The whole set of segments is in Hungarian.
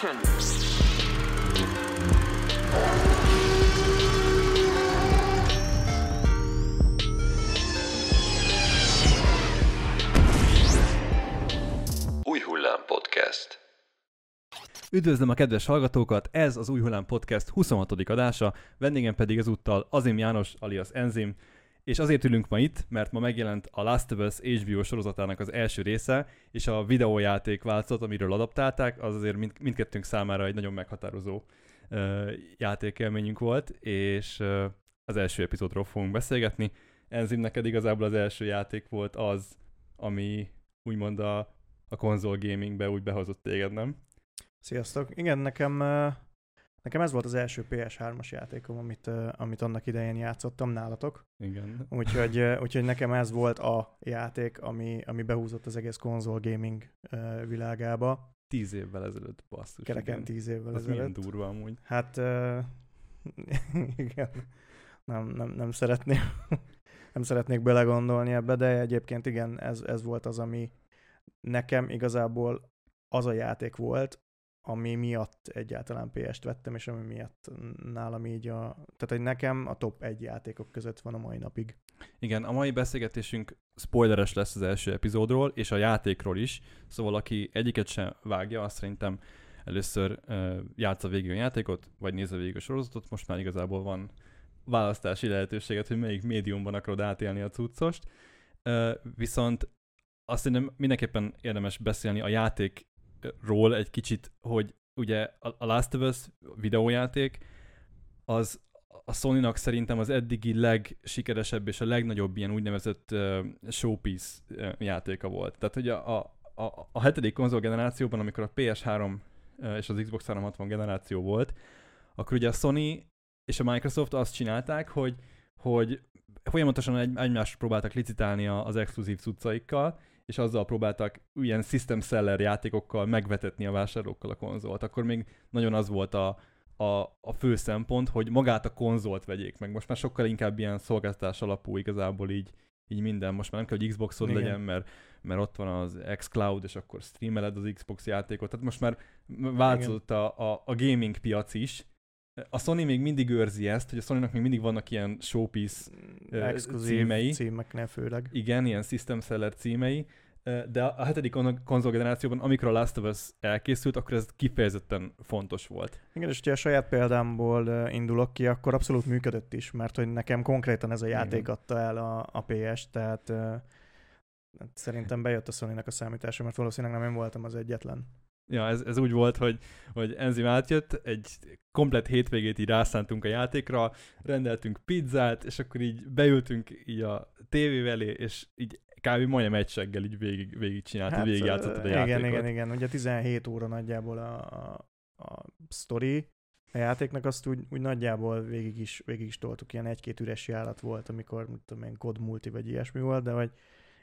Action! Új Hullám Podcast. Üdvözlöm a kedves hallgatókat, ez az Új Hullám Podcast 26. adása, vendégem pedig ezúttal Azim János alias Enzim, és azért ülünk ma itt, mert ma megjelent a Last of Us HBO sorozatának az első része, és a videójáték változat, amiről adaptálták, az azért mind, mindkettőnk számára egy nagyon meghatározó uh, játékélményünk volt, és uh, az első epizódról fogunk beszélgetni. Enzim, neked igazából az első játék volt az, ami úgymond a, a konzol gamingbe úgy behozott téged, nem? Sziasztok! Igen, nekem, ö, nekem ez volt az első PS3-as játékom, amit, amit annak idején játszottam nálatok. Igen. Úgyhogy, úgyhogy nekem ez volt a játék, ami, ami behúzott az egész konzol gaming világába. Tíz évvel ezelőtt, basszus. Kereken igen. tíz évvel Az milyen ezelőtt. durva amúgy. Hát ö, igen, nem, nem, nem szeretném nem szeretnék belegondolni ebbe, de egyébként igen, ez, ez volt az, ami nekem igazából az a játék volt, ami miatt egyáltalán PS-t vettem, és ami miatt nálam így a... Tehát, hogy nekem a top egy játékok között van a mai napig. Igen, a mai beszélgetésünk spoileres lesz az első epizódról, és a játékról is, szóval aki egyiket sem vágja, azt szerintem először uh, játsza végig a játékot, vagy nézze végig a sorozatot, most már igazából van választási lehetőséget, hogy melyik médiumban akarod átélni a cuccost. Uh, viszont azt szerintem mindenképpen érdemes beszélni a játékról egy kicsit, hogy ugye a Last of Us videójáték az a Sony-nak szerintem az eddigi legsikeresebb és a legnagyobb ilyen úgynevezett uh, showpiece játéka volt. Tehát hogy a, a, a, a hetedik konzol generációban, amikor a PS3 uh, és az Xbox 360 generáció volt, akkor ugye a Sony és a Microsoft azt csinálták, hogy, hogy folyamatosan egy, egymást próbáltak licitálni az exkluzív cuccaikkal, és azzal próbáltak ilyen system seller játékokkal megvetetni a vásárlókkal a konzolt. Akkor még nagyon az volt a, a, a fő szempont, hogy magát a konzolt vegyék meg. Most már sokkal inkább ilyen szolgáltatás alapú igazából így, így minden. Most már nem kell, hogy Xboxod Igen. legyen, mert, mert ott van az xCloud, és akkor streameled az Xbox játékot. Tehát most már változott a, a, a gaming piac is. A Sony még mindig őrzi ezt, hogy a Sony-nak még mindig vannak ilyen showpiece Exkluzív címei. címeknél főleg. igen, ilyen system seller címei, de a hetedik kon- konzol generációban, amikor a Last of Us elkészült, akkor ez kifejezetten fontos volt. Igen, és hogyha a saját példámból indulok ki, akkor abszolút működött is, mert hogy nekem konkrétan ez a játék Igen. adta el a, a PS, tehát hát szerintem bejött a sony a számítása, mert valószínűleg nem én voltam az egyetlen. Ja, ez, ez úgy volt, hogy, hogy Enzim átjött, egy komplet hétvégét így rászántunk a játékra, rendeltünk pizzát, és akkor így beültünk így a tévé elé, és így kb. majdnem egy seggel így végig, végig csináltad, hát, végig játszottad a igen, játékot. igen, igen. Ugye 17 óra nagyjából a, a, a sztori, a játéknak azt úgy, úgy nagyjából végig is, végig is toltuk, ilyen egy-két üres járat volt, amikor, mit tudom én, kod multi vagy ilyesmi volt, de hogy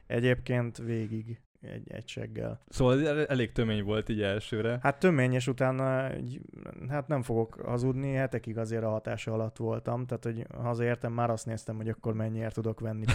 egyébként végig egy, egy seggel. Szóval elég tömény volt így elsőre. Hát tömény, és utána, hát nem fogok hazudni, hetekig azért a hatása alatt voltam, tehát hogy hazaértem, már azt néztem, hogy akkor mennyiért tudok venni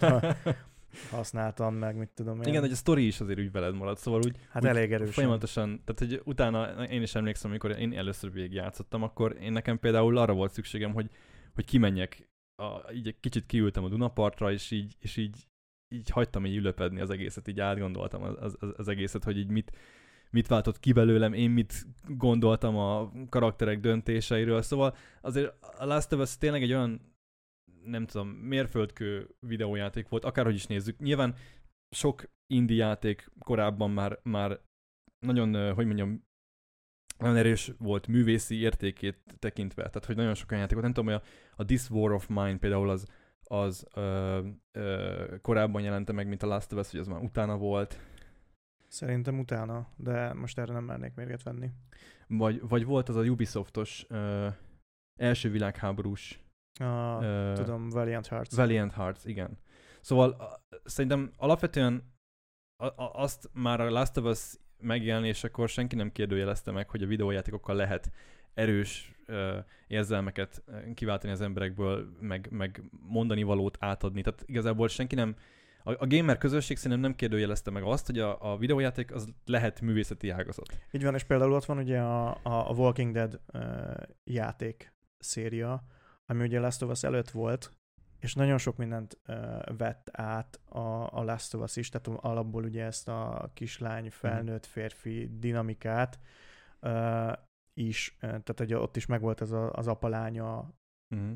ha használtam meg, mit tudom én. Igen, hogy a sztori is azért úgy veled maradt, szóval úgy, hát úgy elég erősen. Folyamatosan, tehát hogy utána én is emlékszem, amikor én először végig játszottam, akkor én nekem például arra volt szükségem, hogy, hogy kimenjek, a, így egy kicsit kiültem a Dunapartra, és így, és így, így hagytam így ülöpedni az egészet, így átgondoltam az, az, az egészet, hogy így mit, mit váltott ki belőlem, én mit gondoltam a karakterek döntéseiről, szóval azért a Last of Us tényleg egy olyan nem tudom, mérföldkő videójáték volt, akárhogy is nézzük. Nyilván sok indie játék korábban már, már nagyon, hogy mondjam, nagyon erős volt művészi értékét tekintve. Tehát, hogy nagyon sok olyan játékot, nem tudom, hogy a, a This War of Mine például az, az ö, ö, korábban jelente meg, mint a Last of Us, hogy az már utána volt. Szerintem utána, de most erre nem mernék mérget venni. Vagy, vagy volt az a Ubisoftos ö, első világháborús A, ö, tudom, Valiant Hearts. Valiant Hearts, igen. Szóval a, szerintem alapvetően a, a, azt már a Last of Us megjelenésekor senki nem kérdőjelezte meg, hogy a videójátékokkal lehet erős ö, érzelmeket kiváltani az emberekből, meg, meg mondani valót átadni. Tehát igazából senki nem, a a, a gamer közösség szerintem nem kérdőjelezte meg azt, hogy a, a videójáték az lehet művészeti ágazat. Így van, és például ott van ugye a, a, a Walking Dead uh, játék széria, ami ugye Last of Us előtt volt, és nagyon sok mindent uh, vett át a, a Last of Us is, tehát alapból ugye ezt a kislány, felnőtt férfi dinamikát uh, is, tehát ugye ott is megvolt ez a, az apalánya Uh-huh.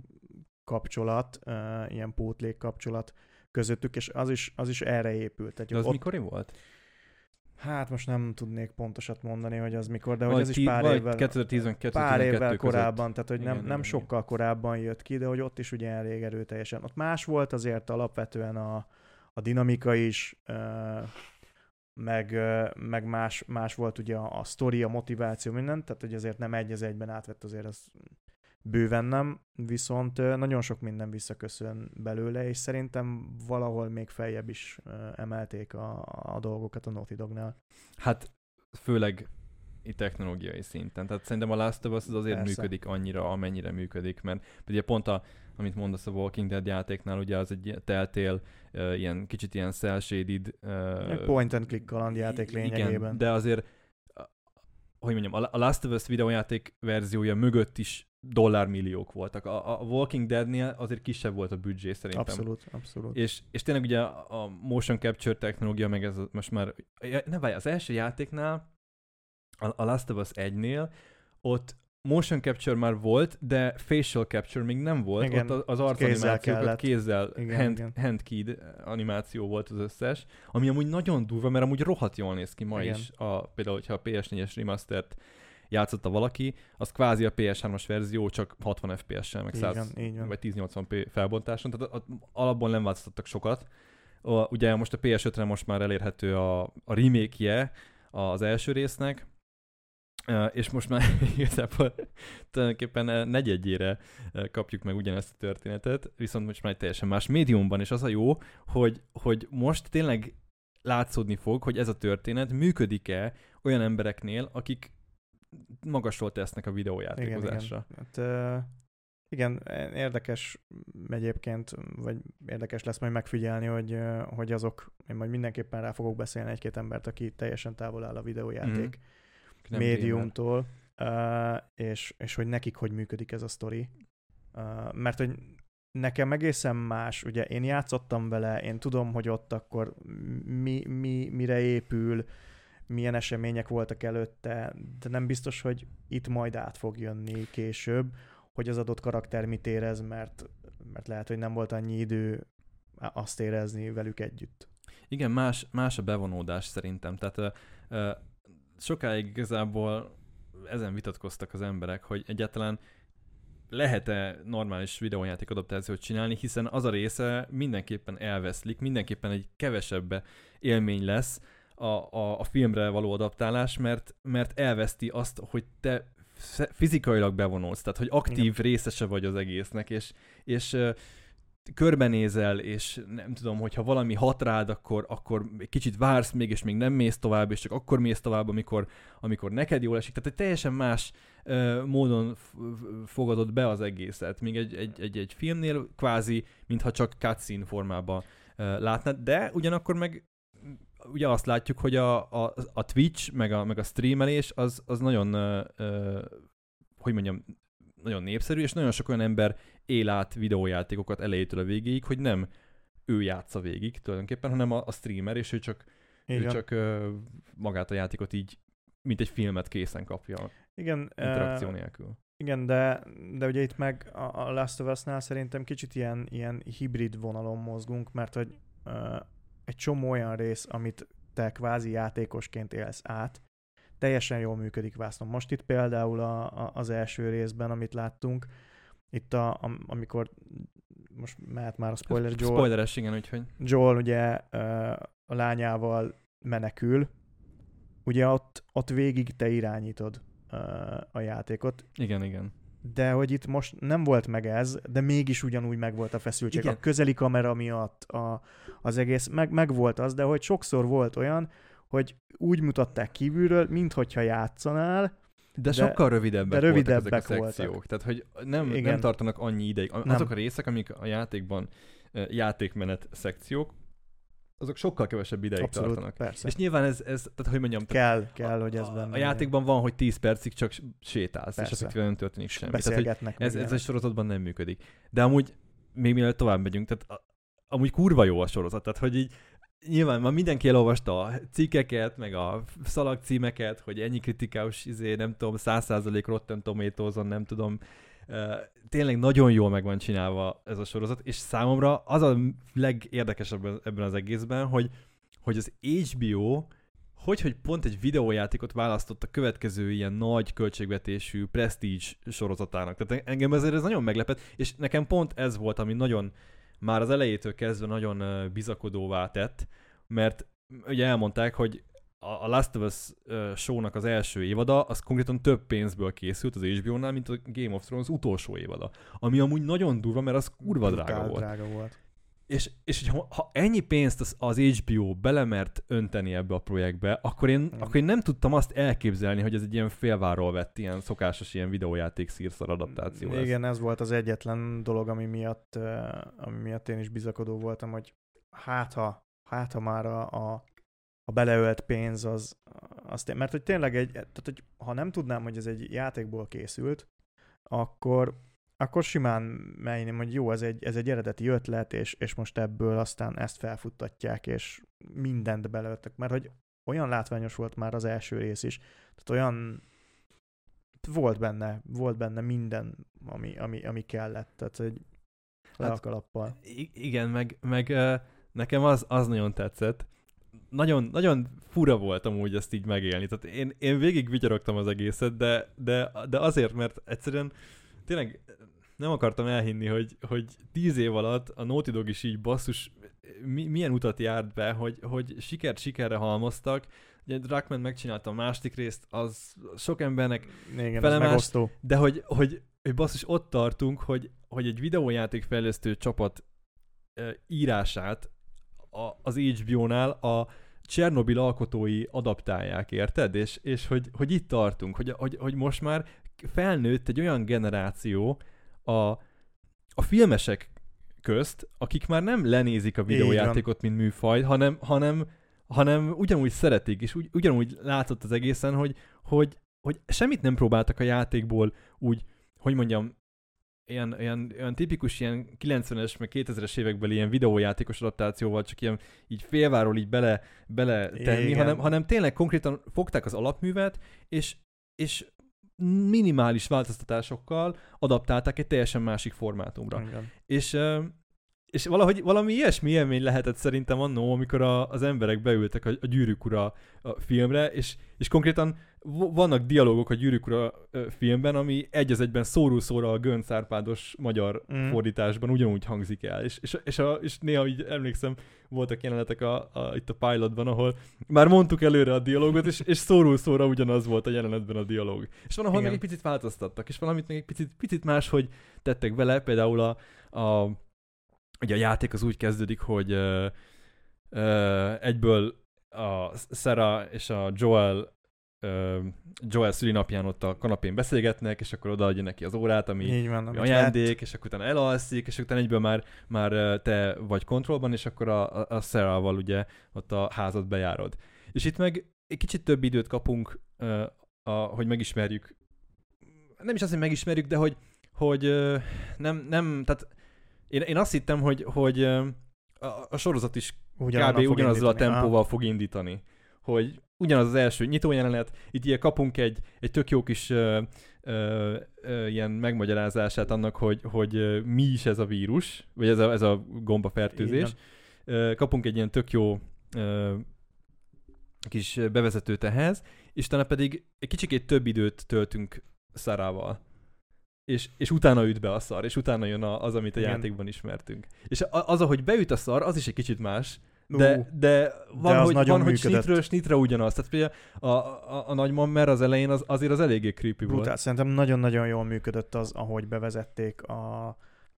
kapcsolat, uh, ilyen pótlék kapcsolat közöttük, és az is, az is erre épült. Tehát De az ott, mikor volt? Hát most nem tudnék pontosat mondani, hogy az mikor, de hogy Vagy az is ti- pár évvel, 2012 pár évvel között. korábban, tehát hogy nem, Igen, nem igen, sokkal korábban jött ki, de hogy ott is ugye elég erőteljesen. Ott más volt azért alapvetően a, a dinamika is, meg, meg más, más volt ugye a, a sztori, a motiváció, minden, tehát hogy azért nem egy az egyben átvett azért az bőven nem, viszont nagyon sok minden visszaköszön belőle, és szerintem valahol még feljebb is emelték a, a dolgokat a Naughty Dognál. Hát főleg technológiai szinten. Tehát szerintem a Last of Us az azért Persze. működik annyira, amennyire működik, mert ugye pont a, amit mondasz a Walking Dead játéknál, ugye az egy teltél, uh, ilyen kicsit ilyen cel shaded, uh, Point and click kalandjáték lényegében. Igen, de azért, hogy mondjam, a Last of Us videójáték verziója mögött is dollármilliók voltak. A, a Walking Deadnél azért kisebb volt a büdzsé szerintem. Abszolút, abszolút. És, és tényleg ugye a motion capture technológia, meg ez most már, ne várj, az első játéknál, a, a Last of Us 1-nél, ott motion capture már volt, de facial capture még nem volt. Igen, ott az, kézzel arcanimációkat kézzel, Igen, hand, igen. handkeyed animáció volt az összes, ami amúgy nagyon durva, mert amúgy rohadt jól néz ki ma Igen. is. A, például, hogyha a PS4-es remastert játszotta valaki, az kvázi a PS3-as verzió, csak 60 FPS-sel, meg Így 100, van, így van. vagy 1080p felbontáson, tehát alapból nem változtattak sokat. A, ugye most a PS5-re most már elérhető a, a remake-je az első résznek, és most már igazából tulajdonképpen negyedjére kapjuk meg ugyanezt a történetet, viszont most már egy teljesen más médiumban, és az a jó, hogy, hogy most tényleg látszódni fog, hogy ez a történet működik-e olyan embereknél, akik magasról tesznek a videójátékozásra. Hát, ö, igen, érdekes egyébként, vagy érdekes lesz majd megfigyelni, hogy, hogy azok, én majd mindenképpen rá fogok beszélni egy-két embert, aki teljesen távol áll a videójáték Nem médiumtól, ö, és, és hogy nekik hogy működik ez a sztori. Ö, Mert hogy nekem egészen más, ugye én játszottam vele, én tudom, hogy ott akkor mi, mi, mire épül, milyen események voltak előtte, de nem biztos, hogy itt majd át fog jönni később, hogy az adott karakter mit érez, mert, mert lehet, hogy nem volt annyi idő azt érezni velük együtt. Igen, más, más a bevonódás szerintem. Tehát ö, ö, sokáig igazából ezen vitatkoztak az emberek, hogy egyáltalán lehet-e normális videójáték adaptációt csinálni, hiszen az a része mindenképpen elveszlik, mindenképpen egy kevesebb élmény lesz a, a, a filmre való adaptálás, mert, mert elveszti azt, hogy te fizikailag bevonulsz, tehát hogy aktív Igen. részese vagy az egésznek, és, és körbenézel, és nem tudom, hogyha valami hat rád, akkor, akkor egy kicsit vársz még, és még nem mész tovább, és csak akkor mész tovább, amikor, amikor neked jól esik. Tehát egy teljesen más ö, módon f- f- fogadod be az egészet, míg egy, egy, egy, egy filmnél kvázi, mintha csak cutscene formában ö, látnád, de ugyanakkor meg ugye azt látjuk, hogy a, a, a Twitch, meg a, meg a streamelés az, az nagyon, ö, ö, hogy mondjam, nagyon népszerű, és nagyon sok olyan ember él át videójátékokat elejétől a végéig, hogy nem ő játsza végig tulajdonképpen, hanem a, a streamer, és ő csak, ő csak ö, magát a játékot így, mint egy filmet készen kapja, Igen, interakció ö, nélkül. igen de, de ugye itt meg a, a Last of Us-nál szerintem kicsit ilyen, ilyen hibrid vonalon mozgunk, mert hogy uh, egy csomó olyan rész, amit te kvázi játékosként élsz át, teljesen jól működik vásznom. Most itt például a, a, az első részben, amit láttunk, itt a, a, amikor most mehet már a spoiler, Joel, Spoileres, igen, úgyhogy Joel ugye a lányával menekül, ugye ott, ott végig te irányítod a játékot, igen, igen. de hogy itt most nem volt meg ez, de mégis ugyanúgy meg volt a feszültség. Igen. A közeli kamera miatt a, az egész, meg, meg volt az, de hogy sokszor volt olyan, hogy úgy mutatták kívülről, minthogyha játszanál, De, De- sokkal rövidebbek, de voltak ezek rövidebbek a voltak. szekciók. Tehát, hogy nem, Igen. nem tartanak annyi ideig. A- Nem. Azok a részek, amik a játékban játékmenet szekciók, azok sokkal kevesebb ideig Abszolút, tartanak. persze. És nyilván ez, ez, tehát hogy mondjam, tehát kell, kell, hogy ez benne a játékban van, hogy 10 percig csak sétálsz, Persze. és effektíven nem történik semmi. Tehát, hogy ez, ez a sorozatban nem működik. De amúgy, még mielőtt tovább megyünk, tehát a, amúgy kurva jó a sorozat, tehát hogy így nyilván már mindenki elolvasta a cikkeket, meg a szalagcímeket, hogy ennyi kritikus, izé, nem tudom, 100% Rotten tomatoes nem tudom, tényleg nagyon jól meg van csinálva ez a sorozat, és számomra az a legérdekesebb ebben az egészben, hogy, hogy az HBO hogy, hogy pont egy videójátékot választott a következő ilyen nagy költségvetésű prestige sorozatának. Tehát engem ezért ez nagyon meglepett, és nekem pont ez volt, ami nagyon már az elejétől kezdve nagyon bizakodóvá tett, mert ugye elmondták, hogy a Last of Us show-nak az első évada, az konkrétan több pénzből készült az HBO-nál, mint a Game of Thrones utolsó évada. Ami amúgy nagyon durva, mert az kurva drága volt. drága volt. És, és ha, ha ennyi pénzt az, az HBO belemert önteni ebbe a projektbe, akkor én, Mm. akkor én nem tudtam azt elképzelni, hogy ez egy ilyen félváról vett, ilyen szokásos ilyen videójáték szírszar adaptáció lesz. Igen, ez volt az egyetlen dolog, ami miatt, ami miatt én is bizakodó voltam, hogy hát ha, hát ha már a, a, a beleölt pénz az, az mert hogy tényleg egy, tehát hogy ha nem tudnám, hogy ez egy játékból készült, akkor, akkor simán menném, hogy jó, ez egy, ez egy eredeti ötlet, és, és most ebből aztán ezt felfuttatják, és mindent beleöltek, mert hogy olyan látványos volt már az első rész is, tehát olyan volt benne, volt benne minden, ami, ami, ami kellett, tehát egy le Hát- igen, meg, meg nekem az, az nagyon tetszett. Nagyon, nagyon fura volt amúgy ezt így megélni. Tehát én, én végig vigyorogtam az egészet, de, de, de azért, mert egyszerűen tényleg nem akartam elhinni, hogy, hogy tíz év alatt a Naughty Dog is így basszus mi, milyen utat járt be, hogy, hogy sikert sikerre halmoztak. Ugye Druckmann megcsinálta a második részt, az sok embernek Igen, felemás- de hogy, hogy, hogy basszus, ott tartunk, hogy, hogy egy videójáték fejlesztő csapat írását a, az HBO-nál a Csernobil alkotói adaptálják, érted? És, és hogy, hogy itt tartunk, hogy, hogy, hogy most már felnőtt egy olyan generáció a, a filmesek közt, akik már nem lenézik a videójátékot, mint műfaj, hanem, hanem, hanem ugyanúgy szeretik, és ugy, ugyanúgy látszott az egészen, hogy, hogy, hogy semmit nem próbáltak a játékból úgy, hogy mondjam, ilyen, ilyen, olyan tipikus ilyen 90-es, meg 2000-es évekbeli ilyen videójátékos adaptációval csak ilyen így félváról így bele, bele tenni, hanem, hanem tényleg konkrétan fogták az alapművet, és, és minimális változtatásokkal adaptálták egy teljesen másik formátumra. Igen. És, és valahogy valami ilyesmi élmény lehetett szerintem annó, amikor a, az emberek beültek a, a Gyűrűk Ura a filmre, és, és konkrétan vannak dialógok a Gyűrűk Ura filmben, ami egy az egyben szóról szóra a Gönc Árpádos magyar Mm. fordításban ugyanúgy hangzik el. És, és, és, a, és néha így emlékszem, voltak jelenetek a, a, itt a pilotban, ahol már mondtuk előre a dialógot, és, és szóról szóra ugyanaz volt a jelenetben a dialóg. És van, ahol Igen. meg egy picit változtattak, és valamit meg egy picit, picit máshogy tettek vele, például a, a ugye a játék az úgy kezdődik, hogy ö, ö, egyből a Sarah és a Joel ö, Joel szülinapján ott a kanapén beszélgetnek, és akkor odaadja neki az órát, ami Így van. ami ajándék, és akkor utána elalszik, és utána egyből már, már te vagy kontrollban, és akkor a, a, a Sarah-val ugye ott a házat bejárod. És itt meg egy kicsit több időt kapunk, ö, a, hogy megismerjük, nem is azt, hogy megismerjük, de hogy, hogy ö, nem, nem, tehát én, én azt hittem, hogy, hogy a, a sorozat is ugyanannal kb. ugyanazzal a tempóval fog indítani. Hogy ugyanaz az első nyitójelenet, itt ilyen kapunk egy, egy tök jó kis ö, ö, ö, ilyen megmagyarázását annak, hogy, hogy mi is ez a vírus, vagy ez a, ez a gombafertőzés. Ö, kapunk egy ilyen tök jó ö, kis bevezetőt ehhez, és utána pedig egy kicsikét több időt töltünk Szarával. És, és utána üt be a szar, és utána jön a, az, amit a Igen. játékban ismertünk. És az, ahogy beüt a szar, az is egy kicsit más, de, de van, az hogy, van hogy snitről snitre ugyanaz. Tehát például a, a, a nagymammer az elején az, azért az eléggé creepy Brutál. volt. Szerintem nagyon-nagyon jól működött az, ahogy bevezették a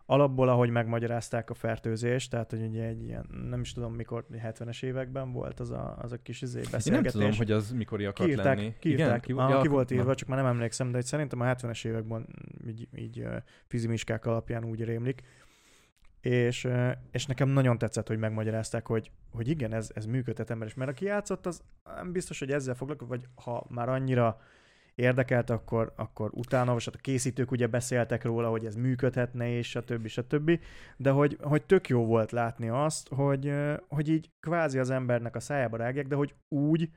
alapból, ahogy megmagyarázták a fertőzést, tehát hogy ugye egy ilyen, nem is tudom mikor, 70-es években volt az a, az a kis izé Én nem beszélgetés. tudom, hogy az mikor akart kiírták, lenni. kiírták, ki, ki, ah, ki volt írva, csak már nem emlékszem, de hogy szerintem a 70-es években így, így fizimiskák alapján úgy rémlik. és, és nekem nagyon tetszett, hogy megmagyarázták, hogy, hogy igen, ez, ez működhet ember is. Mert aki játszott, az nem biztos, hogy ezzel foglalkozik, vagy ha már annyira érdekelt, akkor, akkor utána, vagy hát a készítők ugye beszéltek róla, hogy ez működhetne, és stb. stb. De hogy, hogy tök jó volt látni azt, hogy, hogy így kvázi az embernek a szájába rágják, de hogy úgy,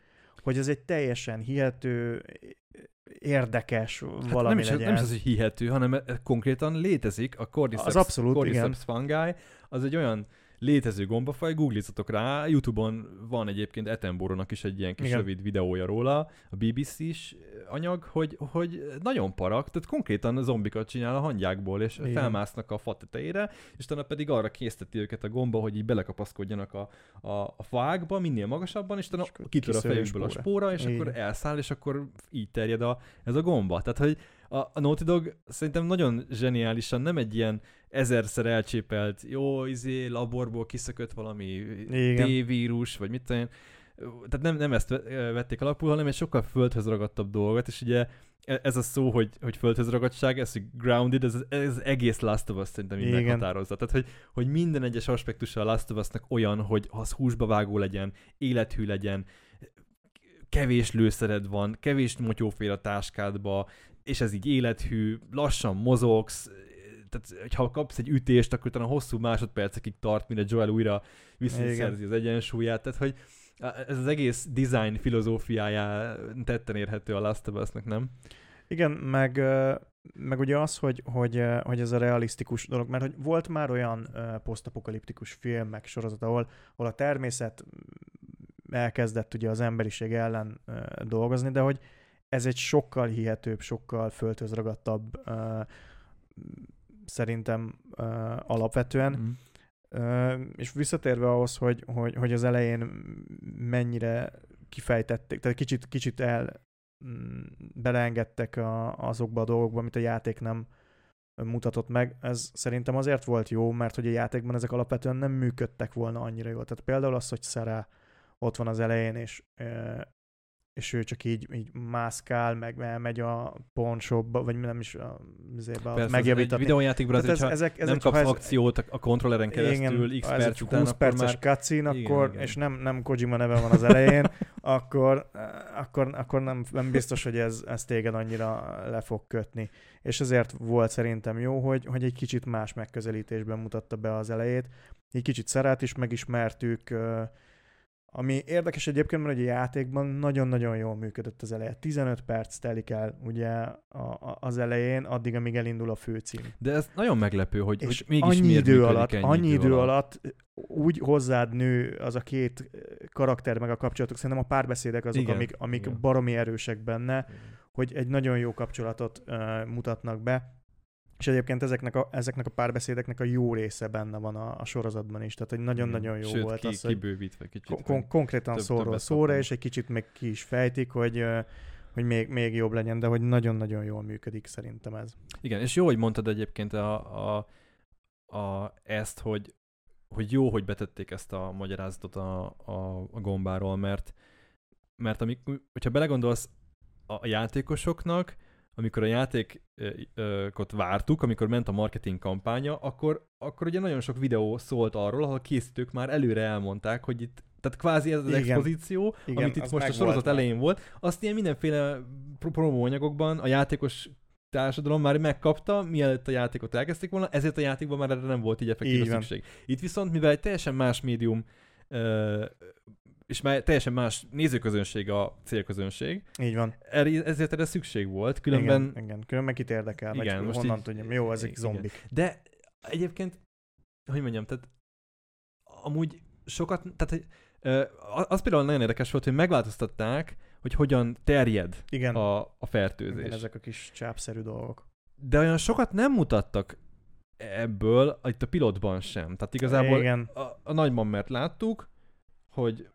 hogy ez egy teljesen hihető, érdekes Hát valami nem, is, legyen. nem is az, hogy hihető, hanem e- konkrétan létezik. A Cordyceps, Az abszolút, Cordyceps fungi, az egy olyan létező gombafaj, googlizzatok rá, Youtube-on van egyébként Attenborough-nak is egy ilyen kis Igen. rövid videója róla, a BBC-s anyag, hogy, hogy nagyon parak, tehát konkrétan zombikat csinál a hangyákból, és Igen. felmásznak a fa tetejére, és utána pedig arra készteti őket a gomba, hogy így belekapaszkodjanak a, a, a fákba, minél magasabban, és utána kitör a a fejükből a spóra, és Igen. akkor elszáll, és akkor így terjed a, ez a gomba. Tehát, hogy a, a Naughty Dog szerintem nagyon zseniálisan nem egy ilyen ezerszer elcsépelt, jó, izé, laborból kiszökött valami Igen. D-vírus, vagy mit tudom én. Tehát nem, nem ezt ve- vették alapul, hanem egy sokkal földhöz ragadtabb dolgot, és ugye e- ez a szó, hogy, hogy földhöz ragadtság, ez, hogy grounded, ez, ez egész Last of Us szerintem így Igen. meghatározza. Tehát, hogy, hogy minden egyes aspektusa a Last of Us-nak olyan, hogy az húsba vágó legyen, élethű legyen, kevés lőszered van, kevés motyófér a táskádba, és ez így élethű, lassan mozogsz, tehát ha kapsz egy ütést, akkor utána hosszú másodpercekig tart, mire Joel újra visszaszerzi az egyensúlyát, tehát hogy ez az egész design filozófiája tetten érhető a Last of Us-nak, nem? Igen, meg, meg ugye az, hogy, hogy, hogy ez a realisztikus dolog, mert hogy volt már olyan posztapokaliptikus film, meg sorozat, ahol, ahol a természet elkezdett ugye az emberiség ellen dolgozni, de hogy ez egy sokkal hihetőbb, sokkal földhöz ragadtabb szerintem alapvetően. Mm. És visszatérve ahhoz, hogy, hogy, hogy az elején mennyire kifejtették, tehát kicsit, kicsit el mm, beleengedtek a, azokba a dolgokba, amit a játék nem mutatott meg. Ez szerintem azért volt jó, mert hogy a játékban ezek alapvetően nem működtek volna annyira jól. Tehát például az, hogy Sarah ott van az elején, és, és ő csak így, így mászkál, meg elmegy a pawnshopba, vagy nem is a, azért egy megjavítatni. videójátékban az, hogyha ezek, ezek, nem kapsz ez- akciót a- a kontrolleren keresztül igen, x ez perc egy után, 20 akkor perces már... cutscene, Igen, akkor, igen. és nem, nem Kojima neve van az elején, akkor, eh, akkor, akkor nem, nem biztos, hogy ez, ez téged annyira le fog kötni. És ezért volt szerintem jó, hogy, hogy egy kicsit más megközelítésben mutatta be az elejét. Egy kicsit Szerát is megismertük, eh, ami érdekes egyébként, mert a játékban nagyon-nagyon jól működött az eleje. 15 perc telik el ugye a, a, az elején, addig, amíg elindul a főcím. De ez nagyon meglepő, hogy, És hogy mégis annyi idő alatt, ennyi annyi idő alatt úgy hozzád nő az a két karakter meg a kapcsolatok, szerintem a párbeszédek azok, Igen, amik, amik igen. baromi erősek benne, hogy egy nagyon jó kapcsolatot uh, mutatnak be, és egyébként ezeknek a, ezeknek a párbeszédeknek a jó része benne van a, a sorozatban is, tehát hogy nagyon-nagyon jó Sőt, volt ki, az, hogy kibővítve kicsit. kon- kon- konkrétan több- szóról szóra, és egy kicsit még ki is fejtik, hogy, hogy még, még jobb legyen, de hogy nagyon-nagyon jól működik szerintem ez. Igen, és jó, hogy mondtad egyébként a, a, a, ezt, hogy, hogy jó, hogy betették ezt a magyarázatot a, a, a gombáról, mert, mert amik, hogyha belegondolsz a játékosoknak, amikor a játékot vártuk, amikor ment a marketing kampánya, akkor, akkor ugye nagyon sok videó szólt arról, ahol a készítők már előre elmondták, hogy itt tehát kvázi ez az Igen. expozíció, Igen, amit itt most a sorozat már. elején volt, azt ilyen mindenféle pro- promóanyagokban a játékos társadalom már megkapta, mielőtt a játékot elkezdték volna, ezért a játékban már erre nem volt így effektív Így szükség. Itt viszont, mivel egy teljesen más médium, ö, és már teljesen más nézőközönség a célközönség, Így van. erre- ezért erre szükség volt, különben... Igen, igen. Különben kit érdekel, Igen, most honnan így- tudjam. Jó, ezek igen. zombik. De egyébként, hogy mondjam, tehát amúgy sokat, tehát az például nagyon érdekes volt, hogy megváltoztatták, hogy hogyan terjed Igen, a, a fertőzés. igen ezek a kis csápszerű dolgok. De olyan sokat nem mutattak ebből itt a pilotban sem. Tehát igazából Igen, a, a nagyban mert láttuk, hogy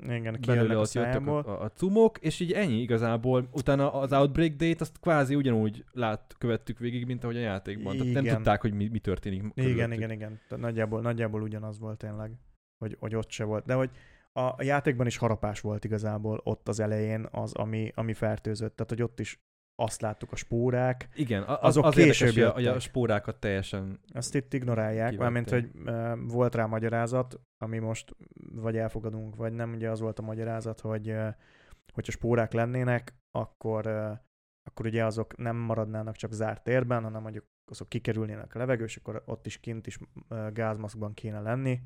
igen, belőle a ott jöttek szájából. a, a cumok, és így ennyi igazából. Utána az Outbreak Date azt kvázi ugyanúgy lát, követtük végig, mint ahogy a játékban. Tehát nem Igen. tudták, hogy mi, mi történik Igen, körülöttük. igen, igen. Tehát nagyjából, nagyjából ugyanaz volt tényleg, hogy, hogy ott se volt. De hogy a, a játékban is harapás volt igazából ott az elején az, ami, ami fertőzött. Tehát, hogy ott is azt láttuk a spórák, Igen, a- az, Azok az érdekes, később hogy a, hogy a jöttek. spórákat teljesen... azt itt ignorálják, Kivették. mármint, hogy ö, volt rá magyarázat, ami most vagy elfogadunk, vagy nem, ugye az volt a magyarázat, hogy ö, hogyha spórák lennének, akkor, ö, akkor ugye azok nem maradnának csak zárt térben, hanem mondjuk azok kikerülnének a levegő, és akkor ott is kint is gázmaszkban kéne lenni,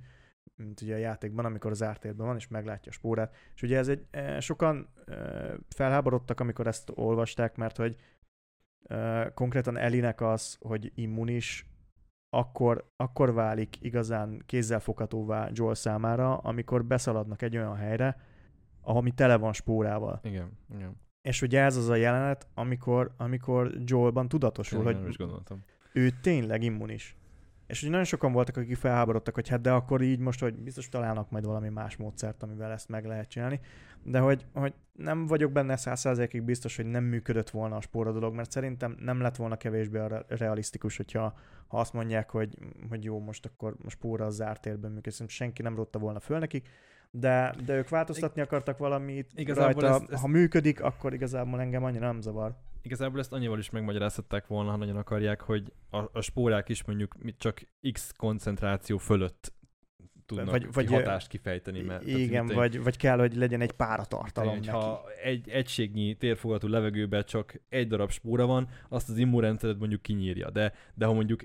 mint ugye a játékban, amikor az zárt térben van, és meglátja a spórát. És ugye ez egy, ö, sokan ö, felháborodtak, amikor ezt olvasták, mert hogy ö, konkrétan Elinek az, hogy immunis, akkor, akkor válik igazán kézzelfoghatóvá Joel számára, amikor beszaladnak egy olyan helyre, ami tele van spórával. Igen, igen. És ugye ez az a jelenet, amikor, amikor Joelban tudatosul, nem hogy ő tényleg immunis. És ugye nagyon sokan voltak, akik felháborodtak, hogy hát de akkor így most, hogy biztos találnak majd valami más módszert, amivel ezt meg lehet csinálni. De hogy, hogy nem vagyok benne száz százalékig biztos, hogy nem működött volna a spóra dolog, mert szerintem nem lett volna kevésbé a realisztikus, hogyha ha azt mondják, hogy, hogy jó, most akkor a spóra az zárt térben működik. Szerintem senki nem rotta volna föl nekik, de, de ők változtatni akartak valamit Igazából rajta. ezt- ezt- Ha működik, akkor igazából engem annyira nem zavar. Igazából ezt annyival is megmagyarázhatták volna, ha nagyon akarják, hogy a, a spórák is mondjuk mit csak X koncentráció fölött tudnak Vagy- vagy, hatást kifejteni. Mert, tehát Igen, mit- vagy, vagy kell, hogy legyen egy páratartalom hogy neki. ha egy egységnyi térfogatú levegőben csak egy darab spóra van, azt az immunrendszered mondjuk kinyírja. De, de ha mondjuk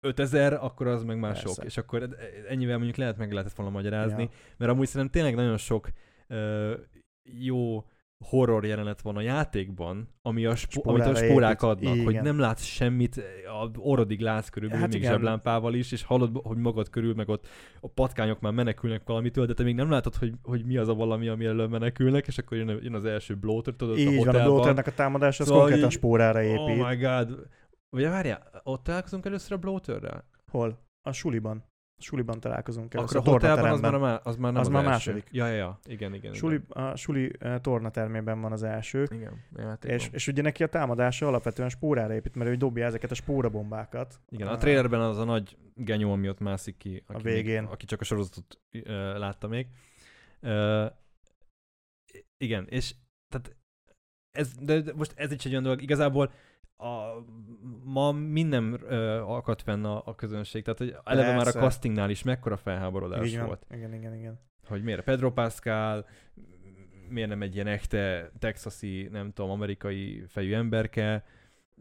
5000, akkor az meg már Persze. sok. És akkor ennyivel mondjuk lehet meg lehetett volna magyarázni. Ja. Mert amúgy szerintem tényleg nagyon sok ö, jó horror jelenet van a játékban, ami a spo- amit a spórák adnak, Igen. hogy nem látsz semmit, a orrodig látsz körülbelül, Hát még igen. zseblámpával is, és hallod, hogy magad körül, meg ott a patkányok már menekülnek valamitől, de te még nem látod, hogy, hogy mi az a valami, ami elől menekülnek, és akkor jön, jön az első bloater, tudod, a Így van, a hotelban. bloaternek a támadása, az Szóval konkrétan így- spórára épít. Oh my god. Vagy várjál, ott találkozunk először a bloaterrel? Hol? A suliban. A suliban találkozunk el. Akkor a hotelben az már, a az már nem Az az, már második. Ja, ja, ja. Igen, igen. Suli, a suli eh, tornatermében van az első. Igen, igen játékban. És, és ugye neki a támadása alapvetően spórára épít, mert ő dobja ezeket a spórabombákat. Igen, a Ah, trailerben az a nagy genyó, ami ott mászik ki, aki, végén. Még, aki csak a sorozatot uh, látta még. Uh, igen, és tehát ez, de de most ez is egy olyan dolog, igazából a, ma minden uh, akadt fenn a, a közönség, tehát hogy eleve már a Persze. castingnál is mekkora felháborodás van. volt. Igen, igen, igen. Hogy miért Pedro Pascal, miért nem egy ilyen echte texasi, nem tudom, amerikai fejű emberke,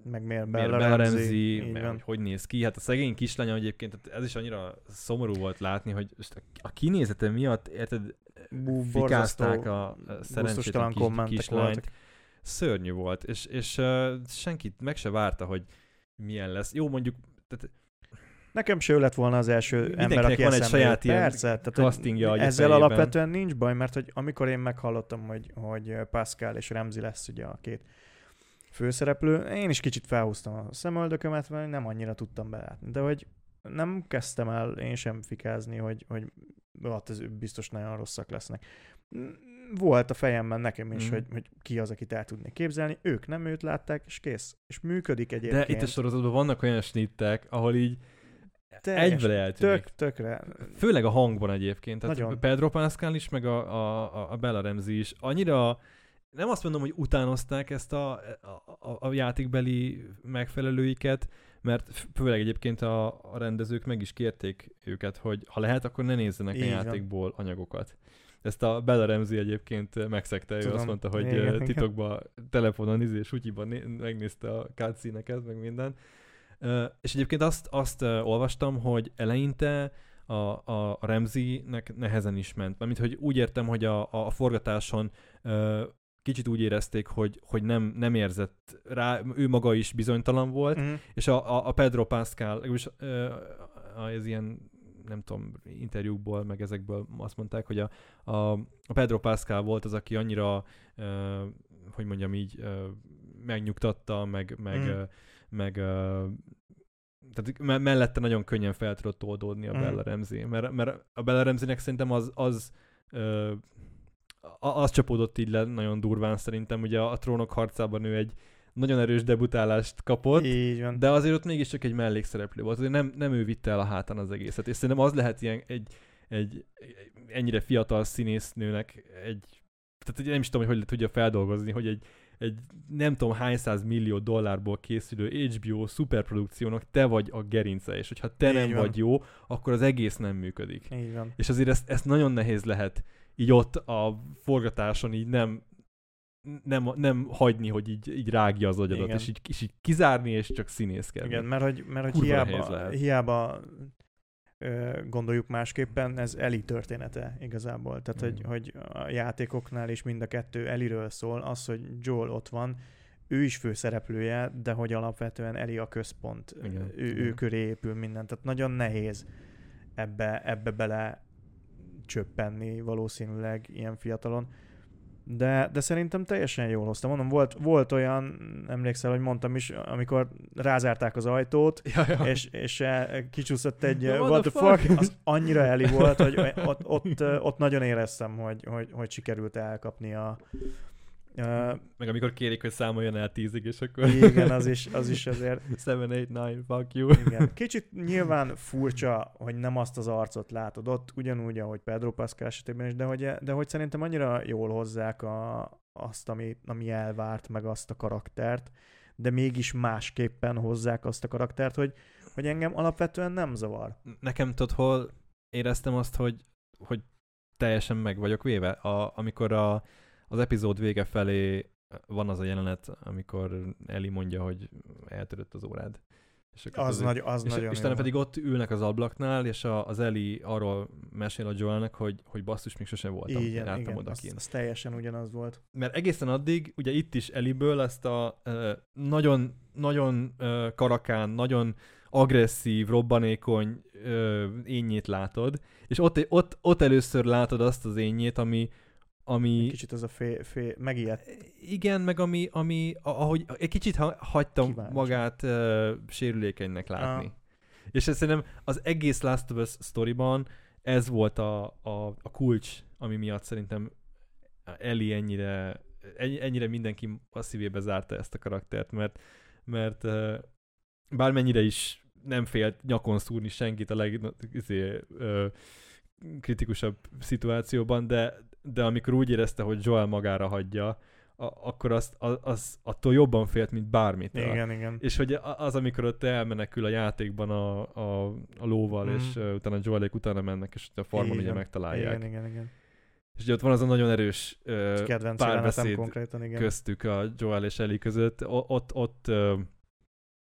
Meg miért miért Bella, Bella Ramsey, Ramsey, van. hogy, hogy néz ki. Hát a szegény kislánya egyébként, tehát ez is annyira szomorú volt látni, hogy a- kinézete miatt, érted, fikázták a szerencsétlen kis, kislányt. voltak. Szörnyű volt, és, és uh, senkit meg se várta, hogy milyen lesz. Jó, mondjuk tehát Nekem se ő lett volna az első ember, aki van egy saját ilyen Persze, tehát, castingja ezzel fejében. alapvetően nincs baj, mert hogy amikor én meghallottam, hogy, hogy Pascal és Ramsey lesz ugye a két főszereplő, én is kicsit felhúztam a szemöldökömet, mert nem annyira tudtam belátni. De hogy nem kezdtem el én sem fikázni, hogy, hogy hát ez biztos nagyon rosszak lesznek. Volt a fejemben nekem is, Mhm. hogy, hogy ki az, akit el tudnék képzelni. Ők nem őt látták, és kész. És működik egyébként. De itt a sorozatban vannak olyan snittek, ahol így Teljes- egybe eltűnik. Tök, tökre. Főleg a hangban egyébként. Tehát Nagyon. Pedro Pascal is, meg a, a, a Bella Ramsey is annyira nem azt mondom, hogy utánozták ezt a, a, a, játékbeli megfelelőiket, mert főleg egyébként a, a rendezők meg is kérték őket, hogy ha lehet, akkor ne nézzenek Így a van. játékból anyagokat. Ezt a Bella Ramsey egyébként megszegte, ő Tudom. azt mondta, hogy Igen, igen, igen. titokban telefonon izé, sutyiban né- megnézte a cutscene meg minden. És egyébként azt, azt olvastam, hogy eleinte a, a, a Ramsey-nek nehezen is ment. Mármint, hogy úgy értem, hogy a, a, forgatáson ö, kicsit úgy érezték, hogy, hogy nem, nem érzett rá, ő maga is bizonytalan volt, Mhm. és a, a, a Pedro Pascal, legalábbis ö, az ilyen nem tudom, interjúkból, meg ezekből azt mondták, hogy a, a, a Pedro Pascal volt az, aki annyira, ö, hogy mondjam így, ö, megnyugtatta, meg, meg, Mm. meg ö, tehát me- mellette nagyon könnyen fel tudott oldódni a Mm. Bella Ramsey, mert, mert a Bella Ramseynek szerintem az, az ö, az csapódott így le nagyon durván szerintem, ugye a, a trónok harcában ő egy nagyon erős debutálást kapott, Így van. de azért ott mégiscsak egy mellékszereplő volt, azért nem, nem ő vitte el a hátán az egészet, és szerintem az lehet ilyen egy, egy, egy ennyire fiatal színésznőnek egy, tehát nem is tudom, hogy hogy tudja feldolgozni, hogy egy egy nem tudom hány száz millió dollárból készülő HBO szuperprodukciónak te vagy a gerince, és hogyha te Így nem van. vagy jó, akkor az egész nem működik. Így van. És azért ezt, ezt nagyon nehéz lehet így ott a forgatáson így nem nem, nem hagyni, hogy így, így rágja az agyadat, Igen. és így, és így kizárni, és csak színészkedni. Igen, mert hogy, mert hogy Kurva hiába, hiába ö, gondoljuk másképpen, ez Eli története igazából. Tehát, hogy, Mm. hogy a játékoknál is mind a kettő Eliről szól, az, hogy Joel ott van, ő is főszereplője, de hogy alapvetően Eli a központ, Igen, ő, ő köré épül minden. Tehát nagyon nehéz ebbe, ebbe bele csöppenni valószínűleg ilyen fiatalon. De, de szerintem teljesen jól hoztam. Mondom, volt, volt olyan, emlékszel, hogy mondtam is, amikor rázárták az ajtót, Ja, ja. és, és eh, kicsúszott egy Ja, eh, what the fuck, fuck? az annyira eli volt, hogy ott, ott, ott nagyon éreztem, hogy, hogy, hogy sikerült elkapni a... Uh, Meg amikor kérik, hogy számoljon el tízig, és akkor... igen, az is, az is azért 7, 8, 9, fuck you. Igen. Kicsit nyilván furcsa, hogy nem azt az arcot látod ott, ugyanúgy, ahogy Pedro Pascal esetében is, de hogy, de hogy szerintem annyira jól hozzák a, azt, ami, ami elvárt, meg azt a karaktert, de mégis másképpen hozzák azt a karaktert, hogy, hogy engem alapvetően nem zavar. Nekem tudod, hol éreztem azt, hogy, hogy teljesen meg vagyok véve. A, amikor a, az epizód vége felé van az a jelenet, amikor Eli mondja, hogy eltörött az órád. És akkor Az, nagy, az és, nagyon és jó. pedig ott ülnek az ablaknál, és a, az Eli arról mesél a Joelnek, hogy, hogy basszus, még sosem voltam, igen, jártam igen, az, odakint. az teljesen ugyanaz volt. Mert egészen addig, ugye itt is Eliből ezt a nagyon, nagyon karakán, nagyon agresszív, robbanékony ö, énnyét látod, és ott, ott, ott először látod azt az énnyét, ami, ami Kicsit az a fél, fél megijedt. igen, meg ami, ami ahogy egy kicsit ha, hagytam Kíváncsi. magát ö, sérülékenynek látni. Ah. És ez szerintem az egész Last of Us sztoriban ez volt a, a, a kulcs, ami miatt szerintem Eli ennyire, ennyi- ennyire mindenki a szívébe zárta ezt a karaktert, mert, mert ö, bármennyire is nem félt nyakon szúrni senkit a leg, izé, ö, kritikusabb szituációban, de, de amikor úgy érezte, hogy Joel magára hagyja, a, akkor azt, az, az attól jobban félt, mint bármit. Igen, igen. És hogy az, amikor ott elmenekül a játékban a, a, a lóval, Mhm. és uh, utána Joelék utána mennek, és a farmon ugye Igen. megtalálják. Igen, igen, igen. És ugye ott van az a nagyon erős uh, párbeszéd konkrétan, igen. köztük a Joel és Ellie között. O- ott, ott, uh,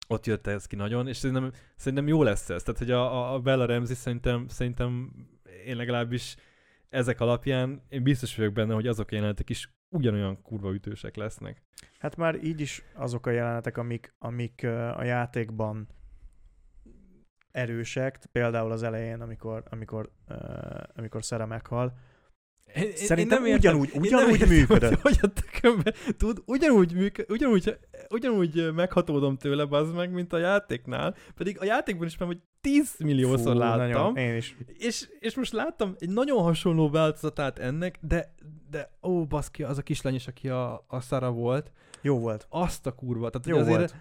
ott jött ez ki nagyon, és szerintem, szerintem jó lesz ez. Tehát, hogy a- a Bella Ramsey szerintem, szerintem én legalábbis ezek alapján én biztos vagyok benne, hogy azok a jelenetek is ugyanolyan kurva ütősek lesznek. Hát már így is azok a jelenetek, amik, amik a játékban erősek, például az elején, amikor, amikor, amikor Szere meghal, Én, Szerintem én nem értem- ugyanúgy- én ugyanúgy nem értem, működött. Hogy, hogy a tökönbe, tud, ugyanúgy, működ, ugyanúgy, ugyanúgy meghatódom tőle, bazd meg, mint a játéknál, pedig a játékban is már hogy 10 milliószor Fú, láttam, Nagyon, én is. és, és most láttam egy nagyon hasonló változatát ennek, de, de ó, baszki, az a kislány is, aki a, a Sara volt, Jó volt. azt a kurva. Tehát, Jó azért volt.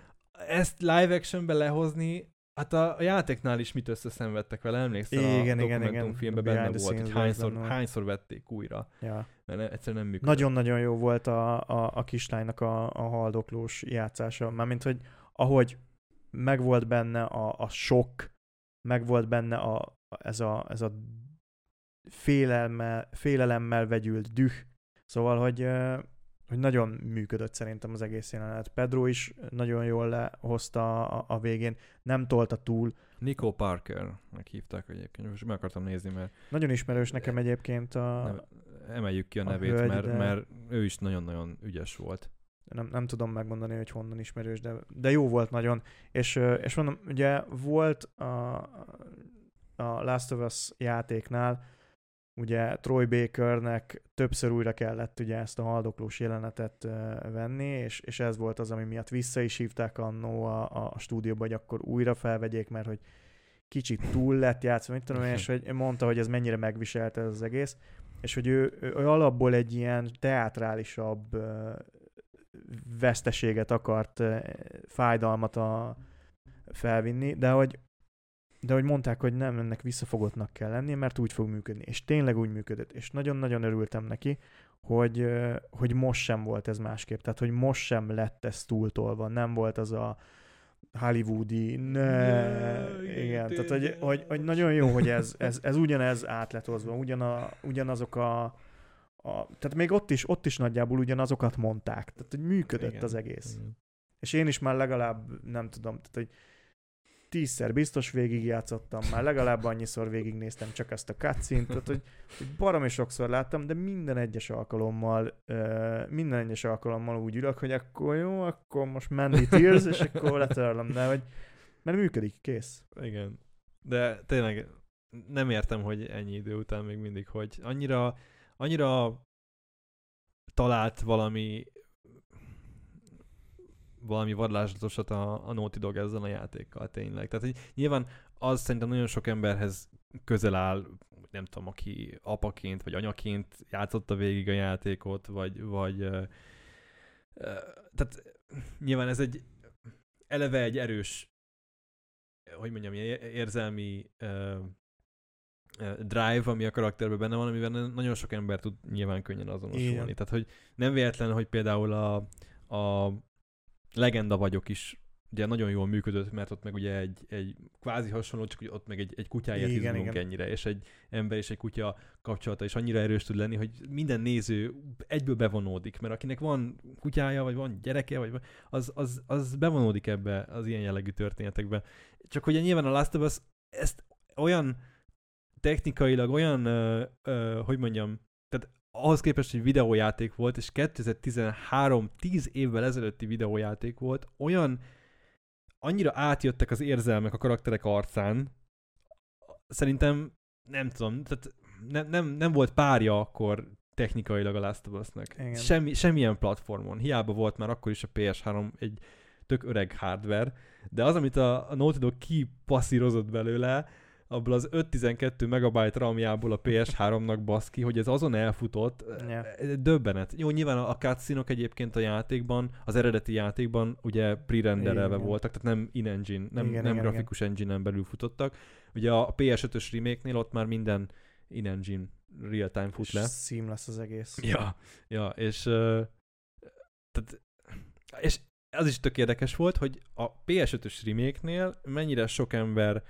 ezt live actionbe lehozni, hát a, a játéknál is mit összeszenvedtek vele, emlékszel? Igen, a igen, igen. dokumentumfilmben A benne volt, hogy hányszor, benne hányszor vették újra, Ja. mert egyszerűen nem működött. Nagyon-nagyon jó volt a, a, a kislánynak a, a haldoklós játszása. Mármint, hogy ahogy megvolt benne a, a sok, megvolt benne a, ez a, ez a félelme, félelemmel vegyült düh. Szóval, hogy, hogy nagyon működött szerintem az egész jelenet. Pedro is nagyon jól lehozta a, a végén, nem tolta túl. Nico Parker-nek hívták egyébként, most meg akartam nézni, mert Nagyon ismerős nekem egyébként a, nem, emeljük ki a a nevét, hölgy, mert, de- mert ő is nagyon-nagyon ügyes volt. nem, nem tudom megmondani, hogy honnan ismerős, de, de jó volt nagyon. És, és mondom, ugye volt a, a Last of Us játéknál, ugye Troy Bakernek többször újra kellett ugye ezt a haldoklós jelenetet venni, és, és ez volt az, ami miatt vissza is hívták annó a, a stúdióba, hogy akkor újra felvegyék, mert hogy kicsit túl lett játszva, mit tudom én, és hogy mondta, hogy ez mennyire megviselte ez az egész, és hogy ő, ő alapból egy ilyen teátrálisabb veszteséget akart, fájdalmat a, felvinni, de hogy de hogy mondták, hogy nem, ennek visszafogottnak kell lenni, mert úgy fog működni. És tényleg úgy működött. És nagyon-nagyon örültem neki, hogy, hogy most sem volt ez másképp. Tehát, hogy most sem lett ez túltolva. Nem volt az a hollywoodi, ne, Ne, igen, tehát hogy, hogy, hogy, nagyon jó, hogy ez, ez, ez ugyanez átletozva, ugyana, ugyanazok a, a, tehát még ott is, ott is nagyjából ugyanazokat mondták, tehát hogy működött Igen, az egész. igen. És én is már legalább, nem tudom, tehát hogy tízszer biztos végigjátszottam, már legalább annyiszor végignéztem csak ezt a cutscene tehát hogy, hogy baromi sokszor láttam, de minden egyes alkalommal, minden egyes alkalommal úgy ülök, hogy akkor jó, akkor most Mandy Tears, és akkor letörlöm, de hogy mert működik, kész. Igen. De tényleg nem értem, hogy ennyi idő után még mindig, hogy annyira, annyira talált valami valami varázslatosat a, a Naughty Dog ezzel a játékkal tényleg. Tehát hogy nyilván az szerintem nagyon sok emberhez közel áll, nem tudom, aki apaként vagy anyaként játszotta végig a játékot, vagy, vagy ö, ö, tehát nyilván ez egy eleve egy erős hogy mondjam, érzelmi drive, ami a karakterben benne van, amivel nagyon sok ember tud nyilván könnyen azonosulni. Igen. Tehát, hogy nem véletlen, hogy például a, a Legenda vagyok is ugye nagyon jól működött, mert ott meg ugye egy, egy kvázi hasonló, csak ott meg egy, egy kutyáért Igen, izgulunk igen. ennyire, és egy ember és egy kutya kapcsolata is annyira erős tud lenni, hogy minden néző egyből bevonódik, mert akinek van kutyája, vagy van gyereke, vagy az, az, az bevonódik ebbe az ilyen jellegű történetekbe. Csak hogy nyilván a Last of Us ezt olyan technikailag olyan, ö, ö, hogy mondjam, tehát ahhoz képest, hogy videójáték volt, és 2013, 10 évvel ezelőtti videójáték volt, olyan annyira átjöttek az érzelmek a karakterek arcán, szerintem nem tudom, tehát nem, nem, nem volt párja akkor technikailag a Last of Us-nak. Semmi, semmilyen platformon. Hiába volt már akkor is a PS3 egy tök öreg hardware, de az, amit a, a Naughty Dog kipasszírozott belőle, abból az 512 megabyte ramjából a PS3-nak baszki, hogy ez azon elfutott, yeah. döbbenet. Jó, nyilván a cutscene egyébként a játékban, az eredeti játékban ugye pre-renderelve Igen. voltak, tehát nem in-engine, nem, Igen, nem igen, grafikus engine-en belül futottak. Ugye a PS5-ös remake-nél ott már minden in-engine real-time fut le. seamless az egész. Ja, ja, és, tehát, és az is tök érdekes volt, hogy a PS5-ös remake-nél mennyire sok ember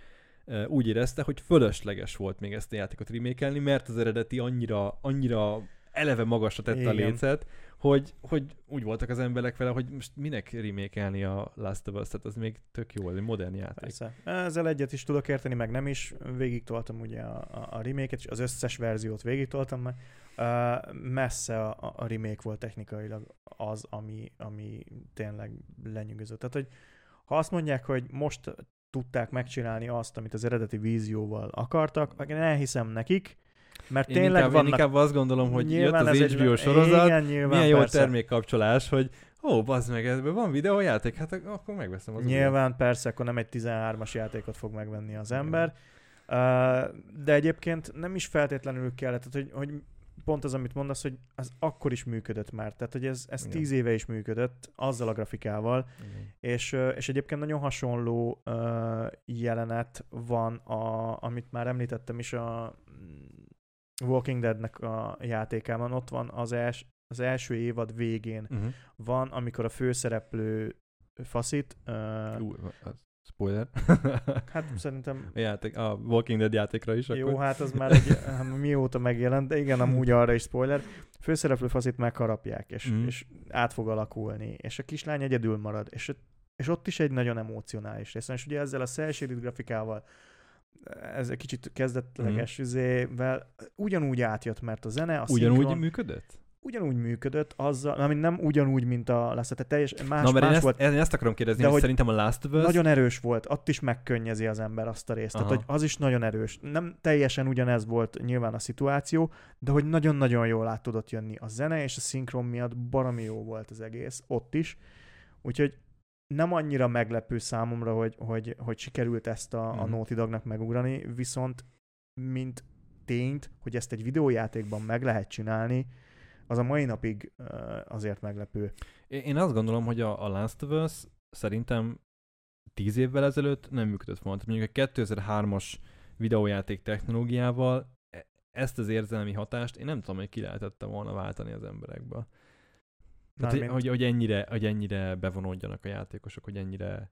úgy érezte, hogy fölösleges volt még ezt a játékot remékelni, mert az eredeti annyira, annyira eleve magasra tette a lécet, hogy, hogy úgy voltak az emberek vele, hogy most minek remékelni a Last of Us, tehát az még tök jó, egy modern játék. Persze. Ezzel egyet is tudok érteni, meg nem is. Végig toltam ugye a, a, a remake-et, és az összes verziót végig toltam meg. Uh, messze a, a- a remake volt technikailag az, ami, ami tényleg lenyűgöző. Tehát, hogy ha azt mondják, hogy most tudták megcsinálni azt, amit az eredeti vízióval akartak, én elhiszem nekik, mert Én tényleg inkább, vannak... én inkább azt gondolom, hogy nyilván jött az ez egy- HBO sorozat, igen, nyilván, milyen jó persze. termékkapcsolás, hogy ó, bazd meg, ebben van videójáték, hát ak- akkor megveszem az. Nyilván persze, akkor nem egy 13-as játékot fog megvenni az ember. Uh, de egyébként nem is feltétlenül kellett, tehát hogy, hogy pont az, amit mondasz, hogy az akkor is működött már. Tehát, hogy ez, ez Igen. tíz éve is működött, azzal a grafikával, Igen. és, és egyébként nagyon hasonló uh, jelenet van, a, amit már említettem is a mm, Walking Deadnek a játékában. Ott van az, els, az első évad végén Uh-huh. van, amikor a főszereplő faszit, uh, Ú, az spoiler. hát szerintem a játék, a Walking Dead játékra is Jó, akkor. hát az már egy, hát mióta megjelent, de igen, amúgy arra is spoiler. Főszereplő faszit megharapják, és, mm. és át fog alakulni, és a kislány egyedül marad, és, és ott is egy nagyon emocionális rész. És ugye ezzel a cel grafikával, ez egy kicsit kezdetleges üzével, ugyanúgy átjött, mert a zene, a Ugyanúgy szinkron, működött? Ugyanúgy működött, azzal, ami nem ugyanúgy, mint a lesz, tehát teljes, más, Na, mert én más ezt, volt, én ezt akarom kérdezni, De hogy, hogy szerintem a Last of Us... nagyon erős volt, ott is megkönnyezi az ember azt a részt. Aha. Tehát, hogy az is nagyon erős. Nem teljesen ugyanez volt nyilván a szituáció, de hogy nagyon-nagyon jól át tudott jönni a zene, és a szinkron miatt baromi jó volt az egész, ott is. Úgyhogy nem annyira meglepő számomra, hogy, hogy, hogy sikerült ezt a, a Mhm. Naughty Dognak megugrani, viszont mint tényt, hogy ezt egy videójátékban meg lehet csinálni, az a mai napig azért meglepő. Én azt gondolom, hogy a, a Last of Us szerintem tíz évvel ezelőtt nem működött volna. Mondjuk a 2003-as videójáték technológiával e- ezt az érzelmi hatást én nem tudom, hogy ki lehetette volna váltani az emberekből. Tehát, hogy, hogy, hogy, ennyire, hogy ennyire bevonódjanak a játékosok, hogy ennyire...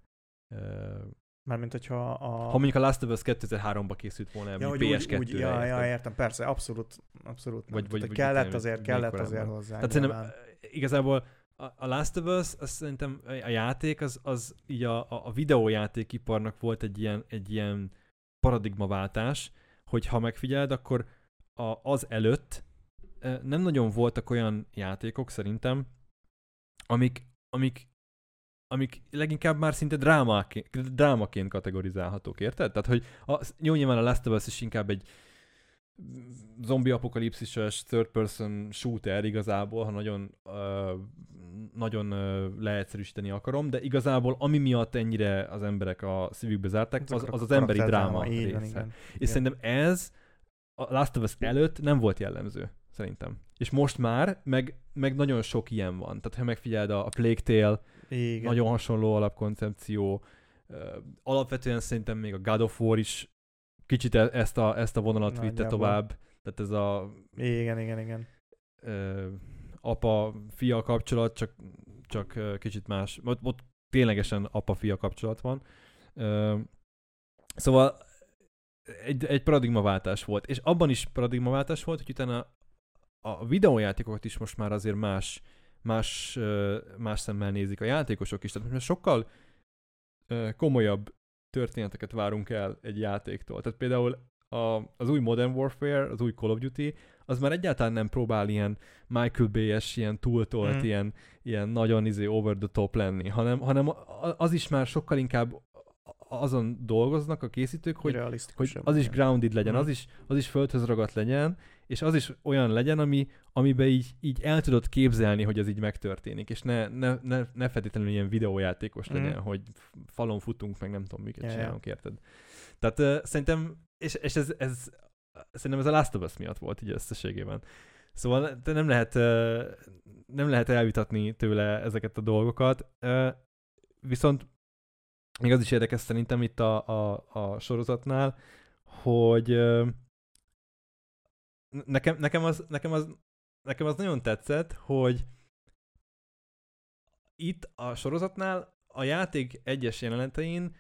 Uh, mármint hogyha a... ha mondjuk a Last of Us 2003-ba készült volna, ja, ja, hogy PS2-re. úgy, úgy, ja, ja, értem, persze, abszolút, abszolút. Nem. Vagy- Tehát, vagy- vagy kellett tényleg azért, kellett azért hozzá. Tehát szerintem nyilván. uh, igazából a, Last of Us, az szerintem a játék, az, az így a, a, videójátékiparnak volt egy ilyen, egy ilyen paradigmaváltás, hogy ha megfigyeled, akkor a, az előtt eh, nem nagyon voltak olyan játékok szerintem, amik, amik, amik leginkább már szinte drámaként, drámaként kategorizálhatók, érted? Tehát, hogy a, jó, nyilván a Last of Us is inkább egy zombi apokalipszises third person shooter igazából, ha nagyon, uh, nagyon uh, leegyszerűsíteni akarom, de igazából ami miatt ennyire az emberek a szívükbe zárták, az az, az emberi dráma része. van, igen. És Igen. szerintem ez a Last of Us előtt nem volt jellemző, szerintem. És most már, meg, meg nagyon sok ilyen van. Tehát ha megfigyeld a, a Plague Tale, Igen. nagyon hasonló alapkoncepció. Alapvetően szerintem még a God of War is kicsit e- ezt a, ezt a vonalat vitte Nagyjából. tovább. Tehát ez a Igen, igen, igen. ö, apa-fia kapcsolat, csak, csak kicsit más. Ott, ott ténylegesen apa-fia kapcsolat van. Ö, szóval egy, egy paradigmaváltás volt. És abban is paradigmaváltás volt, hogy utána a videójátékokat is most már azért más, más, más szemmel nézik a játékosok is. Tehát most sokkal komolyabb történeteket várunk el egy játéktól. Tehát például a, az új Modern Warfare, az új Call of Duty, az már egyáltalán nem próbál ilyen Michael Bay-es, ilyen túltolt, Mhm. ilyen, ilyen nagyon izé over the top lenni, hanem, hanem az is már sokkal inkább azon dolgoznak a készítők, hogy, hogy az is grounded legyen, Mhm. az is, az is földhöz ragadt legyen, és az is olyan legyen, ami, amiben így, így el tudod képzelni, hogy ez így megtörténik, és ne, ne, ne, ne feltétlenül ilyen videójátékos Mhm. legyen, hogy falon futunk, meg nem tudom, miket ja. csinálunk, érted? Tehát uh, szerintem, és, és ez, ez, szerintem ez a Last of Us miatt volt így összességében. Szóval te nem lehet, uh, nem lehet elvitatni tőle ezeket a dolgokat, uh, viszont még az is érdekes szerintem itt a, a, a sorozatnál, hogy ö, nekem, nekem, az, nekem, az, nekem az nagyon tetszett, hogy itt a sorozatnál a játék egyes jelenetein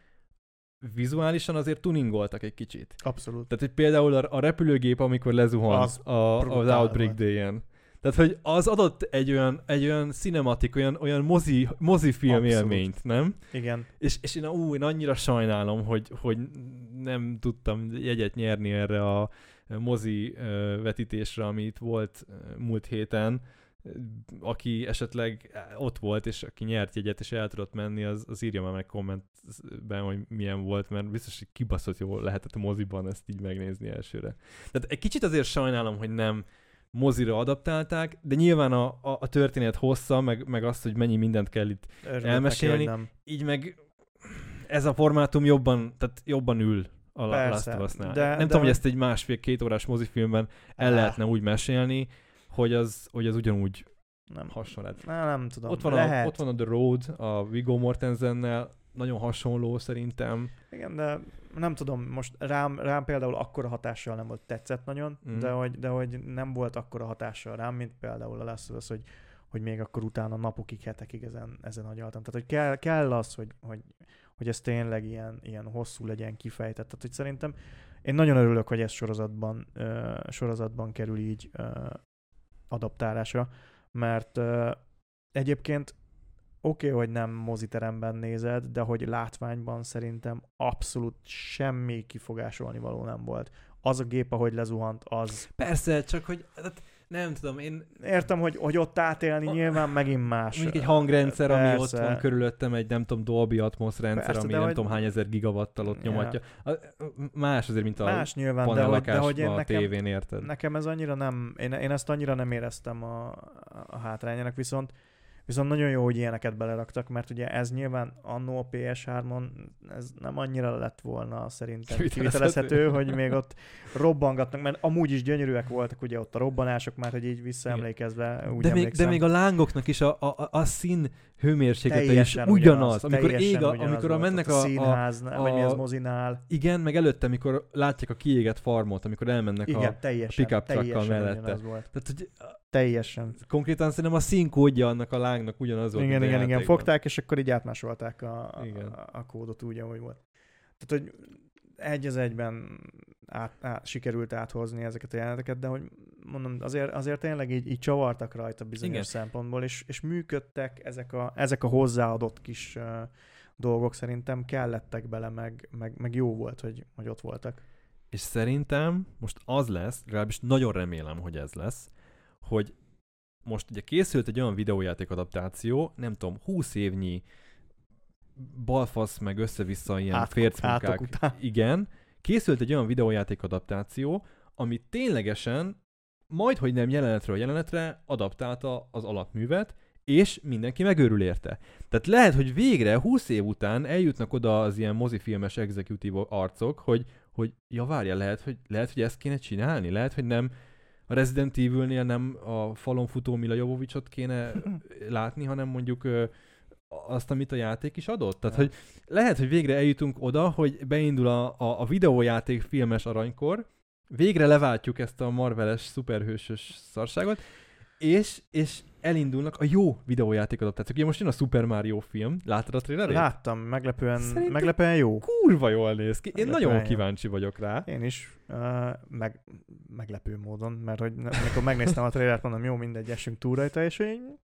vizuálisan azért tuningoltak egy kicsit. Abszolút. Tehát, hogy például a, a repülőgép, amikor lezuhan Az az a, az Outbreak. Day-en. Tehát, hogy az adott egy olyan, egy olyan cinematik, olyan, olyan mozi, mozifilm Abszolút. élményt, nem? Igen. És, és én, ú, én annyira sajnálom, hogy, hogy nem tudtam jegyet nyerni erre a mozi vetítésre, ami itt volt múlt héten. Aki esetleg ott volt, és aki nyert jegyet, és el tudott menni, az, az írja már meg kommentben, hogy milyen volt, mert biztos, hogy kibaszott jó lehetett a moziban ezt így megnézni elsőre. Tehát egy kicsit azért sajnálom, hogy nem mozira adaptálták, de nyilván a, a, a történet hossza, meg, meg azt, hogy mennyi mindent kell itt Örülök Elmesélni. Neki, nem. így meg ez a formátum jobban, tehát jobban ül a La- Last Persze, of Us-nál. de- nem de tudom, hogy ezt egy másfél-két órás mozifilmben el Áh. lehetne úgy mesélni, hogy az, hogy az ugyanúgy Nem. hasonlít. Na, nem tudom. Ott van, Lehet. a, ott van a The Road, a Viggo Mortensennel, nagyon hasonló szerintem. Igen, de nem tudom, most rám, rám például akkora hatással nem volt, tetszett nagyon, mm. de, hogy, de hogy nem volt akkora hatással rám, mint például a Last of hogy, hogy még akkor utána napokig, hetekig ezen, ezen agyaltam. Tehát, hogy kell, kell az, hogy, hogy, hogy ez tényleg ilyen, ilyen hosszú legyen kifejtett. Tehát, hogy szerintem én nagyon örülök, hogy ez sorozatban, uh, sorozatban kerül így uh, adaptálásra, mert uh, egyébként oké, okay, hogy nem moziteremben nézed, de hogy látványban szerintem abszolút semmi kifogásolni való nem volt. Az a gép, ahogy lezuhant, az... Persze, csak hogy hát nem tudom, én Értem, hogy, hogy ott átélni A- nyilván megint más. mondjuk egy hangrendszer, ami ott Persze. van körülöttem, egy nem tudom Dolby Atmos rendszer, Persze, ami nem hogy- tudom hány ezer gigawattal ott Ja. nyomatja. Más azért, mint a Más nyilván, de hogy, de hogy én a nekem, tévén, érted? nekem ez annyira nem, én, én ezt annyira nem éreztem a, a hátrányának, viszont Viszont nagyon jó, hogy ilyeneket beleraktak, mert ugye ez nyilván annó a PS3-on ez nem annyira lett volna szerintem Kivitelezhető. hogy még ott robbangatnak, mert amúgy is gyönyörűek voltak ugye ott a robbanások, már hogy így visszaemlékezve úgy de még, de emlékszem. még a lángoknak is a, a, a- a szín hőmérséklete is ugyanaz. amikor ég, a, amikor a mennek a, a, színháznál, vagy mi a- az mozinál. igen, meg előtte, amikor látják a kiégett farmot, amikor elmennek Igen, a... teljesen, pick-up truckkal mellette. volt. Tehát, hogy Teljesen. konkrétan szerintem a színkódja annak a lángnak ugyanaz volt, igen, a igen, igen. játékban. Fogták, és akkor így átmásolták a, a, Igen. a, a kódot úgy, ahogy volt. Tehát, hogy egy az egyben át, át, sikerült áthozni ezeket a jeleneteket, de hogy mondom, azért, azért tényleg így, így csavartak rajta bizonyos Igen. Szempontból, és, és működtek ezek a, ezek a hozzáadott kis uh, dolgok szerintem kellettek bele, meg, meg, meg jó volt, hogy, hogy ott voltak. És szerintem most az lesz, legalábbis nagyon remélem, hogy ez lesz, hogy most ugye készült egy olyan videójáték adaptáció, nem tudom, 20 évnyi balfasz meg össze-vissza ilyen Át- fércmunkák. Igen, készült egy olyan videójáték adaptáció, ami ténylegesen majd, hogy nem jelenetről jelenetre adaptálta az alapművet, és mindenki megőrül érte. Tehát lehet, hogy végre 20 év után eljutnak oda az ilyen mozifilmes executive arcok, hogy, hogy ja várja, lehet hogy, lehet, hogy ezt kéne csinálni, lehet, hogy nem a Resident Evil-nél nem a falon futó Mila Jovovicsot kéne látni, hanem mondjuk azt, amit a játék is adott. Tehát, Ja. hogy lehet, hogy végre eljutunk oda, hogy beindul a, a, a videójáték filmes aranykor, végre leváltjuk ezt a marveles, szuperhősös szarságot, és, és elindulnak a jó videójáték adaptációk. Ugye most jön a Super Mario film, láttad a trailerét? Láttam, meglepően, Szerintem- meglepően jó. Kurva jól néz ki. Én nagyon jó. kíváncsi vagyok rá. Én is, uh, meg, meglepő módon, mert hogy amikor megnéztem a trailert, mondom, jó, mindegy, essünk túl rajta, és én,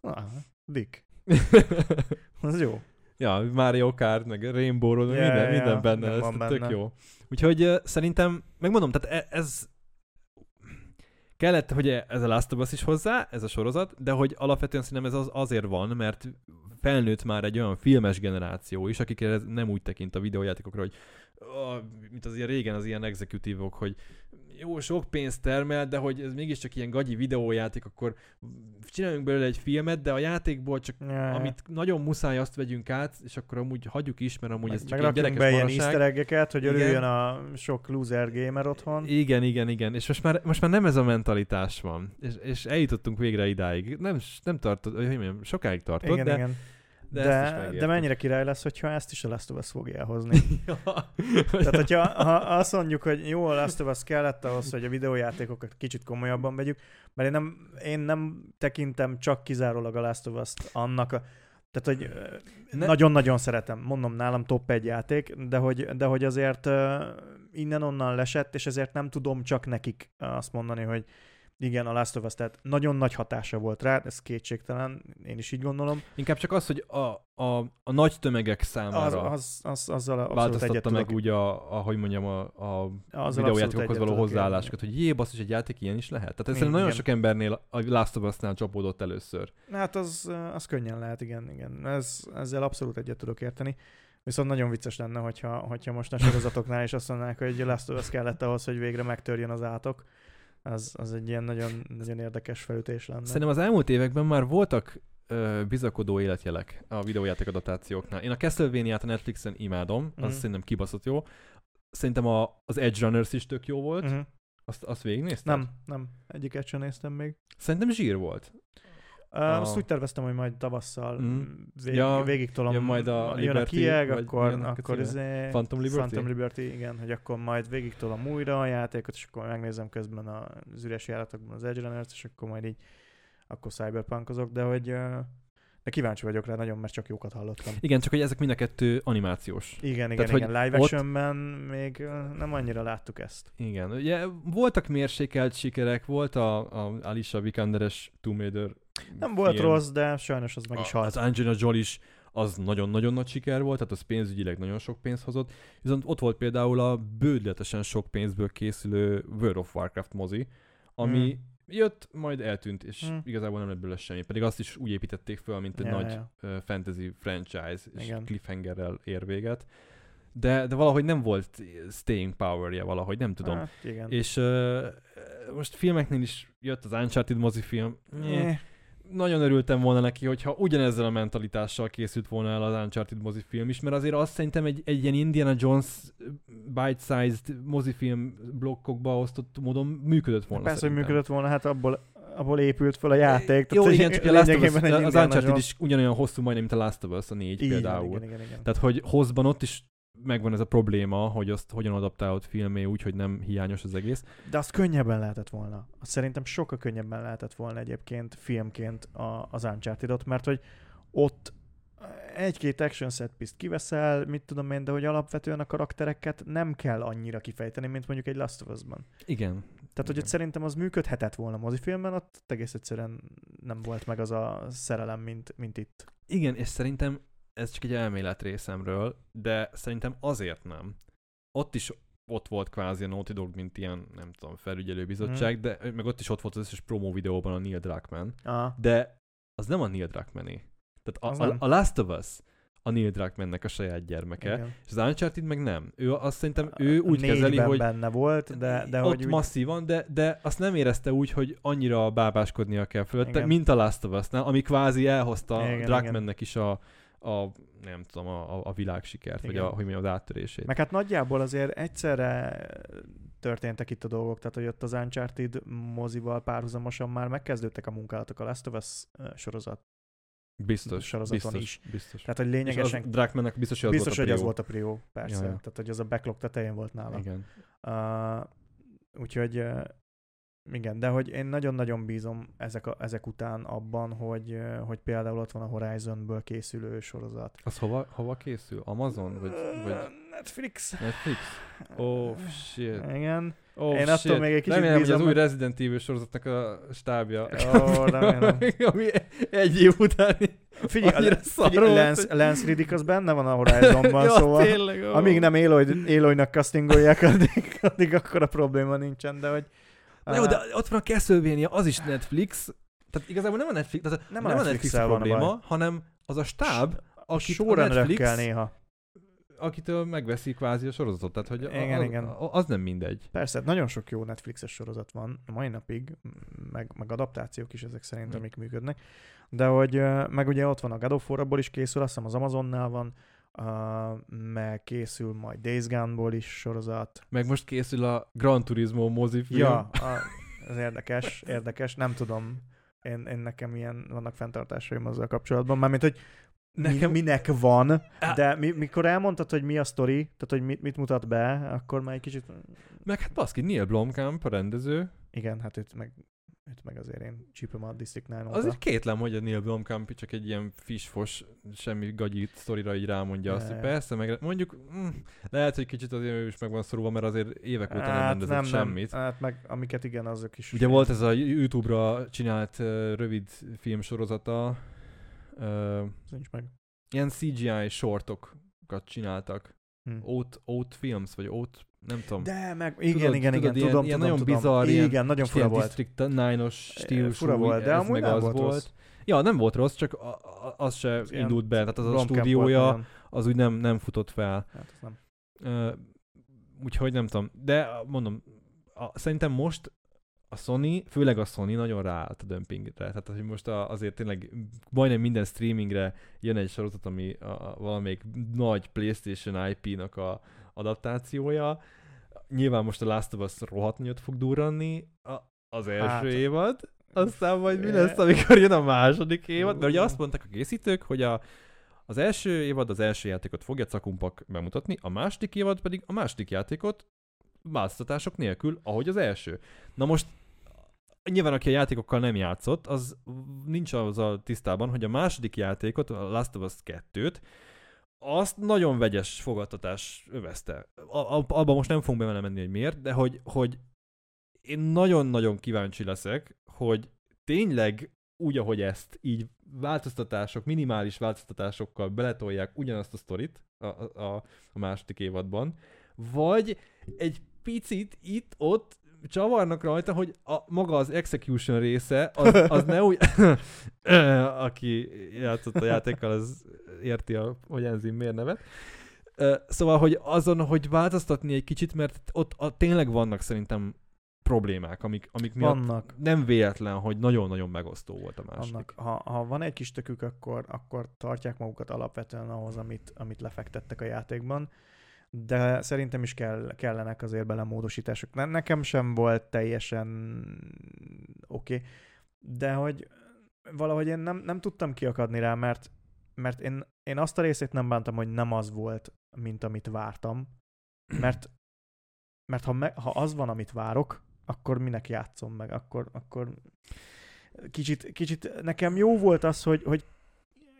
ah, Dick, az jó. ja, Mario Kart, meg Rainbow Road, Ja, minden, ja, minden benne lesz, tehát tök benne. jó. Úgyhogy uh, szerintem, megmondom, tehát e- ez kellett, hogy ez a Last of Us is hozzá, ez a sorozat, de hogy alapvetően szerintem ez az, azért van, mert felnőtt már egy olyan filmes generáció is, akik nem úgy tekint a videójátékokra, hogy oh, mint az ilyen régen az ilyen exekutívok, hogy jó, sok pénzt termel, de hogy ez mégiscsak ilyen gagyi videójáték, akkor csináljunk belőle egy filmet, de a játékból csak Ja, amit nagyon muszáj, azt vegyünk át, és akkor amúgy hagyjuk is, mert amúgy meg, ez csak egy gyerekes be ilyen easter hogy Igen. örüljön a sok loser gamer otthon. Igen, igen, igen. És most már, most már nem ez a mentalitás van. És, és eljutottunk végre idáig. Nem, nem tartott, hogy mondjam, sokáig tartott, igen, de, igen. De, De, de, mennyire király lesz, hogyha ezt is a Last of Us fogja elhozni. ja. Tehát, hogyha ha azt mondjuk, hogy jó, a Last of Us kellett ahhoz, hogy a videójátékokat kicsit komolyabban vegyük, mert én nem, én nem tekintem csak kizárólag a Last of Us-t annak a, tehát, hogy Ne- nagyon-nagyon szeretem, mondom nálam top egy játék, de hogy, de hogy azért innen-onnan lesett, és ezért nem tudom csak nekik azt mondani, hogy igen, a Last of Us, tehát nagyon nagy hatása volt rá, ez kétségtelen, én is így gondolom. Inkább csak az, hogy a, a, a nagy tömegek Az, számára az, az, azzal abszolút egyet változtatta meg tudok. úgy a, ahogy mondjam, a, a Azzal videójátékokhoz való hozzáállásokat, hogy jé, basszus, egy játék ilyen is lehet. Tehát szerintem nagyon sok embernél a Last of Us-nál csapódott először. Hát az, az könnyen lehet, igen, igen. Ez, ezzel abszolút egyet tudok érteni. Viszont nagyon vicces lenne, hogyha, hogyha most a sorozatoknál is azt mondanák, hogy Last of Us kellett ahhoz, hogy végre megtörjön az átok. Az, az egy ilyen nagyon, nagyon érdekes felütés lenne. Szerintem az elmúlt években már voltak ö, bizakodó életjelek a videójáték adaptációknál. Én a Castlevania-t a Netflixen imádom, az Mhm. szerintem kibaszott jó. Szerintem a, az Edge Runners is tök jó volt. Uh-huh. Azt, azt végignézted? Nem, nem. Egyiket sem néztem még. Szerintem zsír volt. Uh, Azt úgy terveztem, hogy majd tavasszal Mhm. vég, Ja, végig tolom. jön majd a jön a kieg, akkor, akkor címe? izé, Phantom Liberty? Phantom Liberty, igen, hogy akkor majd végig tolom újra a játékot, és akkor megnézem közben az üres járatokban az Edge Runners, és akkor majd így akkor cyberpunkozok, de hogy ö, de kíváncsi vagyok rá nagyon, mert csak jókat hallottam. Igen, csak hogy ezek mind a kettő animációs. Igen, igen, Tehát, igen. Live ott- actionben még nem annyira láttuk ezt. Igen, ugye voltak mérsékelt sikerek, volt a, a Alicia Vikanderes Tomb Raider Nem volt film. rossz, de sajnos az meg is A- halt. Az Angelina Jolie is az nagyon-nagyon nagy siker volt, tehát az pénzügyileg nagyon sok pénzt hozott. Viszont ott volt például a bődletesen sok pénzből készülő World of Warcraft mozi, ami Hmm. Jött, majd eltűnt, és Hmm. igazából nem lett belőle semmi. Pedig azt is úgy építették föl, mint egy Ja, nagy ja. fantasy franchise, és Igen. cliffhangerrel ér véget. De, de valahogy nem volt staying power-je valahogy, nem tudom. Hát, igen. És uh, most filmeknél is jött az Uncharted mozifilm. Eh, Nagyon örültem volna neki, hogyha ugyanezzel a mentalitással készült volna el az Uncharted mozifilm is, mert azért azt szerintem egy, egy ilyen Indiana Jones bite-sized mozifilm blokkokba osztott módon működött volna. Persze, hogy szerintem. működött volna, hát abból abból épült fel a játék. Jó, tehát igen, csak a Last of Us, az Uncharted is ugyanolyan hosszú majdnem, mint a Last of Us, a négy van, például. Igen, igen, igen. Tehát, hogy hozban ott is megvan ez a probléma, hogy azt hogyan adaptálod filmé úgy, hogy nem hiányos az egész. De azt könnyebben lehetett volna. Azt szerintem sokkal könnyebben lehetett volna egyébként filmként a, az Uncharted-ot, mert hogy ott egy-két action set piece kiveszel, mit tudom én, de hogy alapvetően a karaktereket nem kell annyira kifejteni, mint mondjuk egy Last of Us-ban. Igen. Tehát, hogy ott szerintem az működhetett volna mozifilmben, ott egész egyszerűen nem volt meg az a szerelem, mint, mint itt. Igen, és szerintem ez csak egy elmélet részemről, de szerintem azért nem. Ott is ott volt kvázi a Naughty Dog, mint ilyen, nem tudom, felügyelőbizottság, de meg ott is ott volt az összes promo videóban a Neil Druckmann, Ah, de az nem a Neil Druckmanné. Tehát a, a, a Last of Us a Neil Druckmannnek a saját gyermeke, igen. és az Uncharted meg nem. Ő azt szerintem ő úgy kezeli, hogy benne volt, de, de ott hogy úgy, masszívan, de, de azt nem érezte úgy, hogy annyira bábáskodnia kell fölötte, Igen. mint a Last of Us-nál, ami kvázi elhozta igen, Druckmannnek is a, a nem tudom, a, a, a világsikert, vagy a, hogy mondjam, az áttörését. Meg hát nagyjából azért egyszerre történtek itt a dolgok, tehát hogy ott az Uncharted mozival párhuzamosan már megkezdődtek a munkálatok a Last of Us sorozat. Biztos, sorozaton biztos, is. biztos. Tehát, hogy Lényegesen... És az Druckmannnek biztos, hogy az biztos, volt hogy a az prió. volt a prió, persze. Ja, ja. Tehát, hogy az a backlog tetején volt nála. Igen. Uh, úgyhogy uh, igen, de hogy én nagyon-nagyon bízom ezek, a, ezek után abban, hogy, hogy például ott van a Horizonből készülő sorozat. Az hova, hova készül? Amazon? Vagy, vagy Netflix. Netflix? Oh, shit. Igen. Oh, Én attól shit. még egy kicsit Remélem, hogy az bízom, új Resident Evil sorozatnak a stábja. Ó, remélem. ami egy év után Figyelj, Annyira figyelj Lance, Lance Riddick az benne van a Horizonban, ja, szóval tényleg, ó. amíg nem Aloy, Aloynak castingolják, addig, addig akkor a probléma nincsen, de hogy... Na jó, de ott van a Castlevania, az is Netflix. Tehát igazából nem a Netflix, tehát Nem nem, a a Netflix a a probléma, baj. hanem az a stáb, a akit a Netflix, néha. akitől megveszi kvázi a sorozatot. Tehát, hogy a- Igen, az, igen. az nem mindegy. Persze, nagyon sok jó Netflixes sorozat van a mai napig, meg, meg adaptációk is ezek szerint, amik működnek. De hogy, meg ugye ott van a God of War, abból is készül, azt hiszem az Amazonnál van, uh, meg készül majd Days Gone-ból is sorozat. Meg most készül a Gran Turismo mozifilm. Ja, a, ez érdekes, érdekes, nem tudom. Én, én nekem ilyen vannak fenntartásaim azzal kapcsolatban, mármint, hogy nekem... Mi, minek van, de mi, mikor elmondtad, hogy mi a sztori, tehát hogy mit, mit mutat be, akkor már egy kicsit... Meg hát baszki, Neil Blomkamp, a rendező. Igen, hát őt meg, őt meg azért én csípem a District 9 óta. Azért kétlem, hogy a Neil Blomkamp csak egy ilyen fisfos, semmi gagyit sztorira így rámondja azt, hogy persze, meg mondjuk mm, lehet, hogy kicsit azért ő is meg van szorulva, mert azért évek óta nem hát rendezett nem, semmit. Nem, hát meg amiket igen, azok is. Ugye volt ez a YouTube-ra csinált uh, rövid filmsorozata, uh, Ez nincs meg. ilyen CGI shortokat csináltak. Hm. Oat, Oat Films, vagy Oat, nem tudom. De meg, igen, Tudod- igen, tudod, igen, ilyen- tudom, ilyen tudom, nagyon bizarr, ilyen- Igen, nagyon fura volt. District 9-os stílusú, Fura volt, de ez amúgy meg nem az volt rossz. Ja, nem volt rossz, csak a, a, az se ilyen indult be, tehát az a volt stúdiója, az úgy nem, nem futott fel. Hát, nem. Uh, úgyhogy nem tudom, de mondom, a, szerintem most a Sony, főleg a Sony nagyon ráállt a dömpingre. Tehát, hogy most a, azért tényleg majdnem minden streamingre jön egy sorozat, ami a, a valamelyik nagy PlayStation IP-nak a adaptációja. Nyilván most a Last of Us rohadt nagyot fog durranni a, az első Hát. évad, aztán majd mi Eh. lesz, amikor jön a második évad, mert ugye azt mondták a készítők, hogy a, az első évad az első játékot fogja cakumpak bemutatni, a második évad pedig a második játékot változtatások nélkül, ahogy az első. Na most nyilván, aki a játékokkal nem játszott, az nincs az a tisztában, hogy a második játékot, a Last of Us 2-t, azt nagyon vegyes fogadtatás övezte. Abban most nem fogunk belemenni, hogy miért, de hogy, hogy én nagyon-nagyon kíváncsi leszek, hogy tényleg úgy, ahogy ezt, így változtatások, minimális változtatásokkal beletolják ugyanazt a sztorit a, a, a második évadban, vagy egy picit itt-ott csavarnak rajta, hogy a, maga az execution része, az, az ne úgy, aki játszott a játékkal, az érti, a, hogy enzim miért nevet. Szóval, hogy azon, hogy változtatni egy kicsit, mert ott a, tényleg vannak szerintem problémák, amik, amik miatt Vannak. nem véletlen, hogy nagyon-nagyon megosztó volt a második. Annak, ha, ha van egy kis tökük, akkor, akkor tartják magukat alapvetően ahhoz, amit, amit lefektettek a játékban, de szerintem is kell, kellenek azért bele módosítások. Ne, nekem sem volt teljesen oké. Okay. de hogy valahogy én nem, nem tudtam kiakadni rá, mert, mert én, én azt a részét nem bántam, hogy nem az volt, mint amit vártam, mert, mert ha, me, ha az van, amit várok, akkor minek játszom meg, akkor, akkor kicsit, kicsit nekem jó volt az, hogy, hogy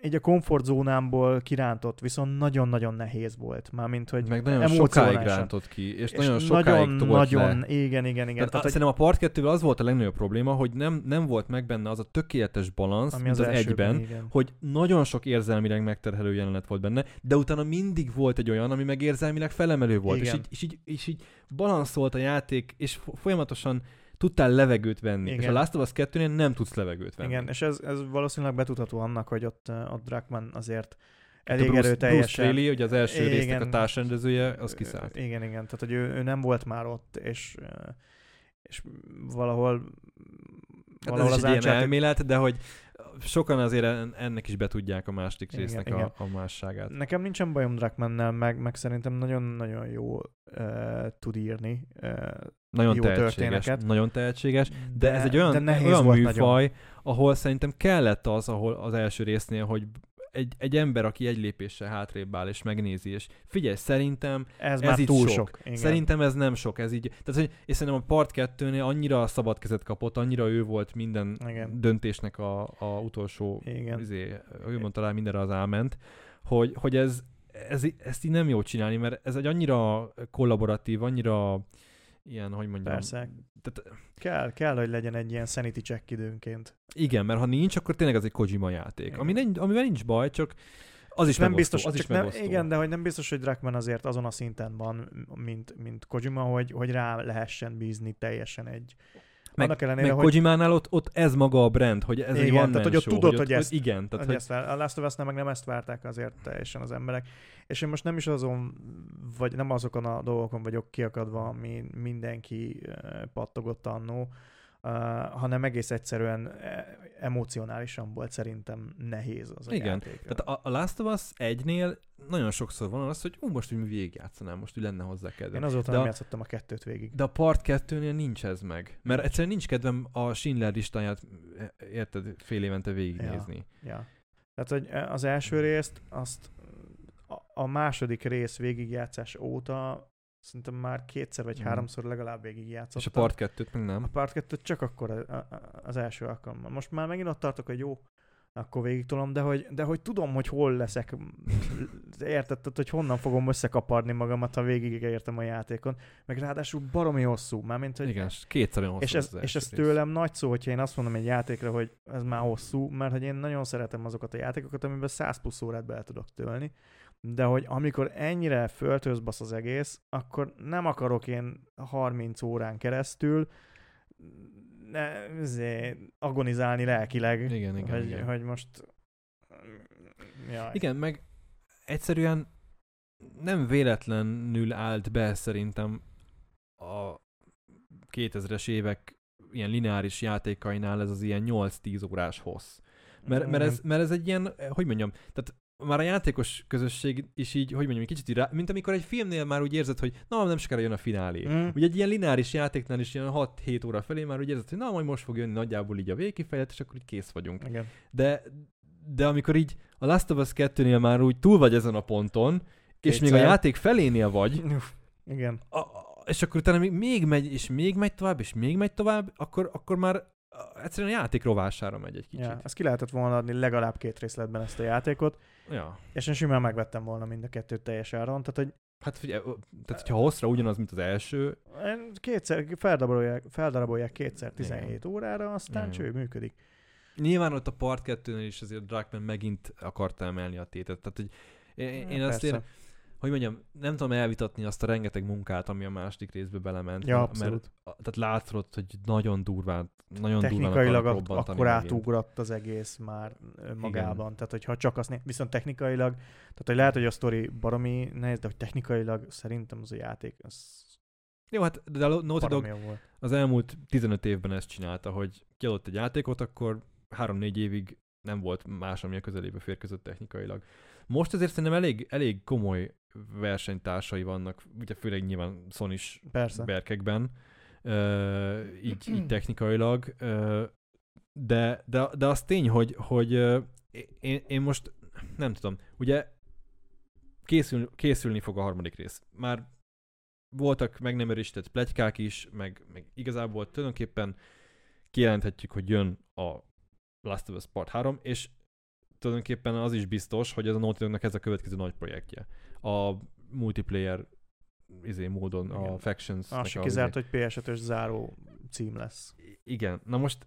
így a komfortzónámból kirántott, viszont nagyon-nagyon nehéz volt. Mármint, hogy Meg nagyon sokáig rántott ki, és, és nagyon sokáig nagyon, nagyon, le. igen, igen, igen. Tehát, Tehát, hogy, szerintem a Part 2 az volt a legnagyobb probléma, hogy nem, nem volt meg benne az a tökéletes balansz, ami mint az, az, egyben, igen. hogy nagyon sok érzelmileg megterhelő jelenet volt benne, de utána mindig volt egy olyan, ami meg érzelmileg felemelő volt, és Igen. így, és, így, és így balanszolt a játék, és fo- folyamatosan tudtál levegőt venni. Igen. És a Last of Us 2-nél nem tudsz levegőt venni. Igen, és ez, ez valószínűleg betudható annak, hogy ott, ott Druckmann azért elég Bruce, Bruce erőteljesen... Straley, ugye az első Igen. résznek a társrendezője, az kiszállt. Igen, igen, tehát hogy ő, ő nem volt már ott, és, és valahol Hát ez is az egy ilyen elmélet, de hogy sokan azért en- ennek is betudják a második Igen, résznek igen. a, a másságát. Nekem nincsen bajom Druckmannnel, meg, meg szerintem nagyon-nagyon jó uh, tud írni. Uh, Nagyon jó tehetséges, történeket. nagyon tehetséges, de, ez egy de olyan, nehéz olyan volt műfaj, Nagyon. ahol szerintem kellett az, ahol az első résznél, hogy egy, egy ember, aki egy lépéssel hátrébb áll és megnézi, és figyelj, szerintem Ez, ez már itt túl sok. sok. Igen. Szerintem ez nem sok, ez így. Tehát, hogy, és szerintem a Part 2-nél annyira szabad kezet kapott, annyira ő volt minden Igen. döntésnek a, a utolsó, Igen. izé, ő mondta rá mindenre az áment, hogy, hogy ez, ez, ezt így nem jó csinálni, mert ez egy annyira kollaboratív, annyira ilyen, hogy mondjam. Persze. Tehát, Kell, kell, hogy legyen egy ilyen sanity check időnként. igen, mert ha nincs, akkor tényleg az egy Kojima játék. Igen. Ami nincs, amivel nincs baj, csak az is nem megosztó, biztos, az is nem, megosztó. igen, de hogy nem biztos, hogy Druckmann azért azon a szinten van, mint, mint Kojima, hogy, hogy rá lehessen bízni teljesen egy. meg, annak ellenére, meg hogy- Kojimánál ott, ott ez maga a brand, hogy ez egy Igen, one tehát, hogy ott show, tudod, ott- hogy ezt- igen, tehát, hogy hogy, ezt vár, a Last of Us-nál meg nem ezt várták azért teljesen az emberek. És én most nem is azon, vagy nem azokon a dolgokon vagyok kiakadva, ami mindenki pattogott annó, uh, hanem egész egyszerűen eh, emocionálisan volt szerintem nehéz az a Igen, játék. Tehát a, Last of Us 1-nél nagyon sokszor van az, hogy ú, most úgy végigjátszanám, most úgy lenne hozzá kedvem. Én azóta de nem a- játszottam a kettőt végig. De a Part 2-nél nincs ez meg. Mert egyszerűen nincs kedvem a Schindler listáját, érted, fél évente végignézni. Ja. Tehát, hogy eh, az első részt, azt a, második rész végigjátszás óta szerintem már kétszer vagy Mhm. háromszor legalább végigjátszottam. És a Part 2-t meg nem. A Part 2 csak akkor a- a- az első alkalommal. Most már megint ott tartok, hogy jó, akkor végig tolom, de hogy, de hogy tudom, hogy hol leszek, érted, tehát, hogy honnan fogom összekaparni magamat, ha végigértem a játékon, meg ráadásul baromi hosszú, mármint, hogy Igen, kétszer olyan hosszú és ez, és ez rész. tőlem nagy szó, hogyha én azt mondom egy játékra, hogy ez már hosszú, mert hogy én nagyon szeretem azokat a játékokat, amiben 100 plusz órát bele tudok tölni, de hogy amikor ennyire föltöz basz az egész, akkor nem akarok én 30 órán keresztül ne, izé, agonizálni lelkileg, Igen, igen, hogy, igen. hogy most jaj. Igen, meg egyszerűen nem véletlenül állt be szerintem a 2000-es évek ilyen lineáris játékainál ez az ilyen 8-10 órás hossz. Mert, mert, ez, mert ez egy ilyen, hogy mondjam, tehát már a játékos közösség is így, hogy mondjam, egy kicsit így rá, mint amikor egy filmnél már úgy érzed, hogy na, nem sokára jön a finálé. Mm. Ugye egy ilyen lineáris játéknál is ilyen 6-7 óra felé már úgy érzed, hogy na, majd most fog jönni nagyjából így a végkifejlet, és akkor így kész vagyunk. Igen. De, de amikor így a Last of Us 2-nél már úgy túl vagy ezen a ponton, és még a Kétszer. játék felénél vagy, Igen. a, és akkor utána még, még megy, és még megy tovább, és még megy tovább, akkor, akkor már egyszerűen a játék rovására megy egy kicsit. Ja, ezt ki lehetett volna adni legalább két részletben ezt a játékot, ja. és én simán megvettem volna mind a kettőt teljes áron, tehát hogy Hát figyelj, tehát hogyha hosszra ugyanaz, mint az első, Kétszer, feldarabolják, feldarabolják kétszer 17 Igen. órára, aztán Igen. cső, működik. nyilván ott a Part 2-nél is azért Druckmann megint akarta emelni a tétet. Tehát, hogy én, én azt Persze. én, hogy mondjam, nem tudom elvitatni azt a rengeteg munkát, ami a második részbe belement. Ja, mert- abszolút. Mert, a- tehát látszott, hogy nagyon durván, nagyon Technikailag ak- akkor átugrott az egész már magában. Tehát, hogyha csak azt né- viszont technikailag, tehát, hogy lehet, hogy a sztori baromi nehéz, de hogy technikailag szerintem az a játék, az Jó, hát de a Naughty Dog az elmúlt 15 évben ezt csinálta, hogy kiadott egy játékot, akkor 3-4 évig nem volt más, ami a közelébe férkezett technikailag. Most azért szerintem elég, elég komoly versenytársai vannak, ugye főleg nyilván sony Persze. berkekben, uh, így, így technikailag. Uh, de, de, de az tény, hogy, hogy ö, én, én most nem tudom, ugye készül, készülni fog a harmadik rész. Már voltak meg nem erősített plegykák is, meg, meg igazából tulajdonképpen kijelenthetjük, hogy jön a Last of Us Part 3, és tulajdonképpen az is biztos, hogy ez a Naughty ez a következő nagy projektje. A multiplayer izé módon, Igen. a Factions. Az se kizárt, hogy PS5-ös záró cím lesz. Igen, na most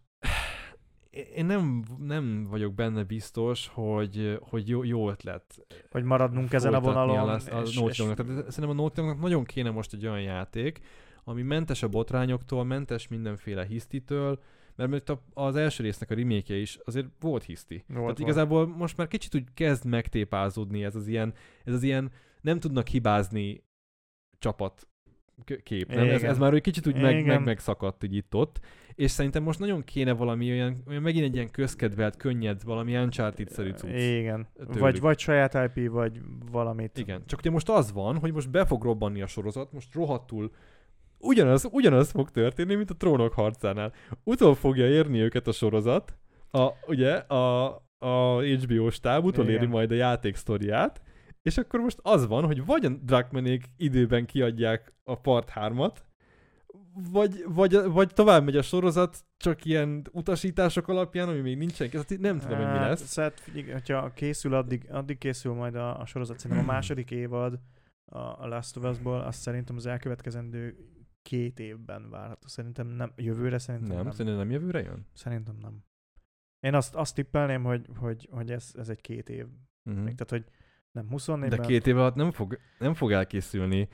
én nem, nem vagyok benne biztos, hogy, hogy jó, jó ötlet Hogy maradnunk ezen a vonalon. lesz a és- és-. Tehát szerintem a Naughty nagyon kéne most egy olyan játék, ami mentes a botrányoktól, mentes mindenféle hisztitől, mert mert az első résznek a remake is azért volt hiszti. Volt, Tehát volt. igazából most már kicsit úgy kezd megtépázódni ez az ilyen, ez az ilyen nem tudnak hibázni csapat kép, nem? Ez, Igen. ez már egy kicsit úgy meg, meg, megszakadt így itt-ott, és szerintem most nagyon kéne valami olyan, olyan megint egy ilyen közkedvelt, könnyed, valami Uncharted-szerű cucc. Igen. tőlük. Vagy, vagy saját IP, vagy valamit. Igen, csak ugye most az van, hogy most be fog robbanni a sorozat, most rohadtul ugyanaz, ugyanaz fog történni, mint a trónok harcánál. Utol fogja érni őket a sorozat, a, ugye a, a HBO stáb utoléri majd a játék sztoriát, és akkor most az van, hogy vagy a Druckmannék időben kiadják a part 3-at, vagy, vagy, vagy tovább megy a sorozat, csak ilyen utasítások alapján, ami még nincsen, kész. Hát nem tudom, hogy mi Hát, lesz. Figyelj, hogyha készül, addig, addig készül majd a, a sorozat. Szerintem a második évad a Last of Us-ból, azt szerintem az elkövetkezendő két évben várható. Szerintem nem, jövőre szerintem Nem, nem. szerintem nem jövőre jön? Szerintem nem. Én azt, azt tippelném, hogy, hogy, hogy ez, ez egy két év. Uh-huh. Még, tehát, hogy nem 24 De két év alatt nem fog, nem fog elkészülni.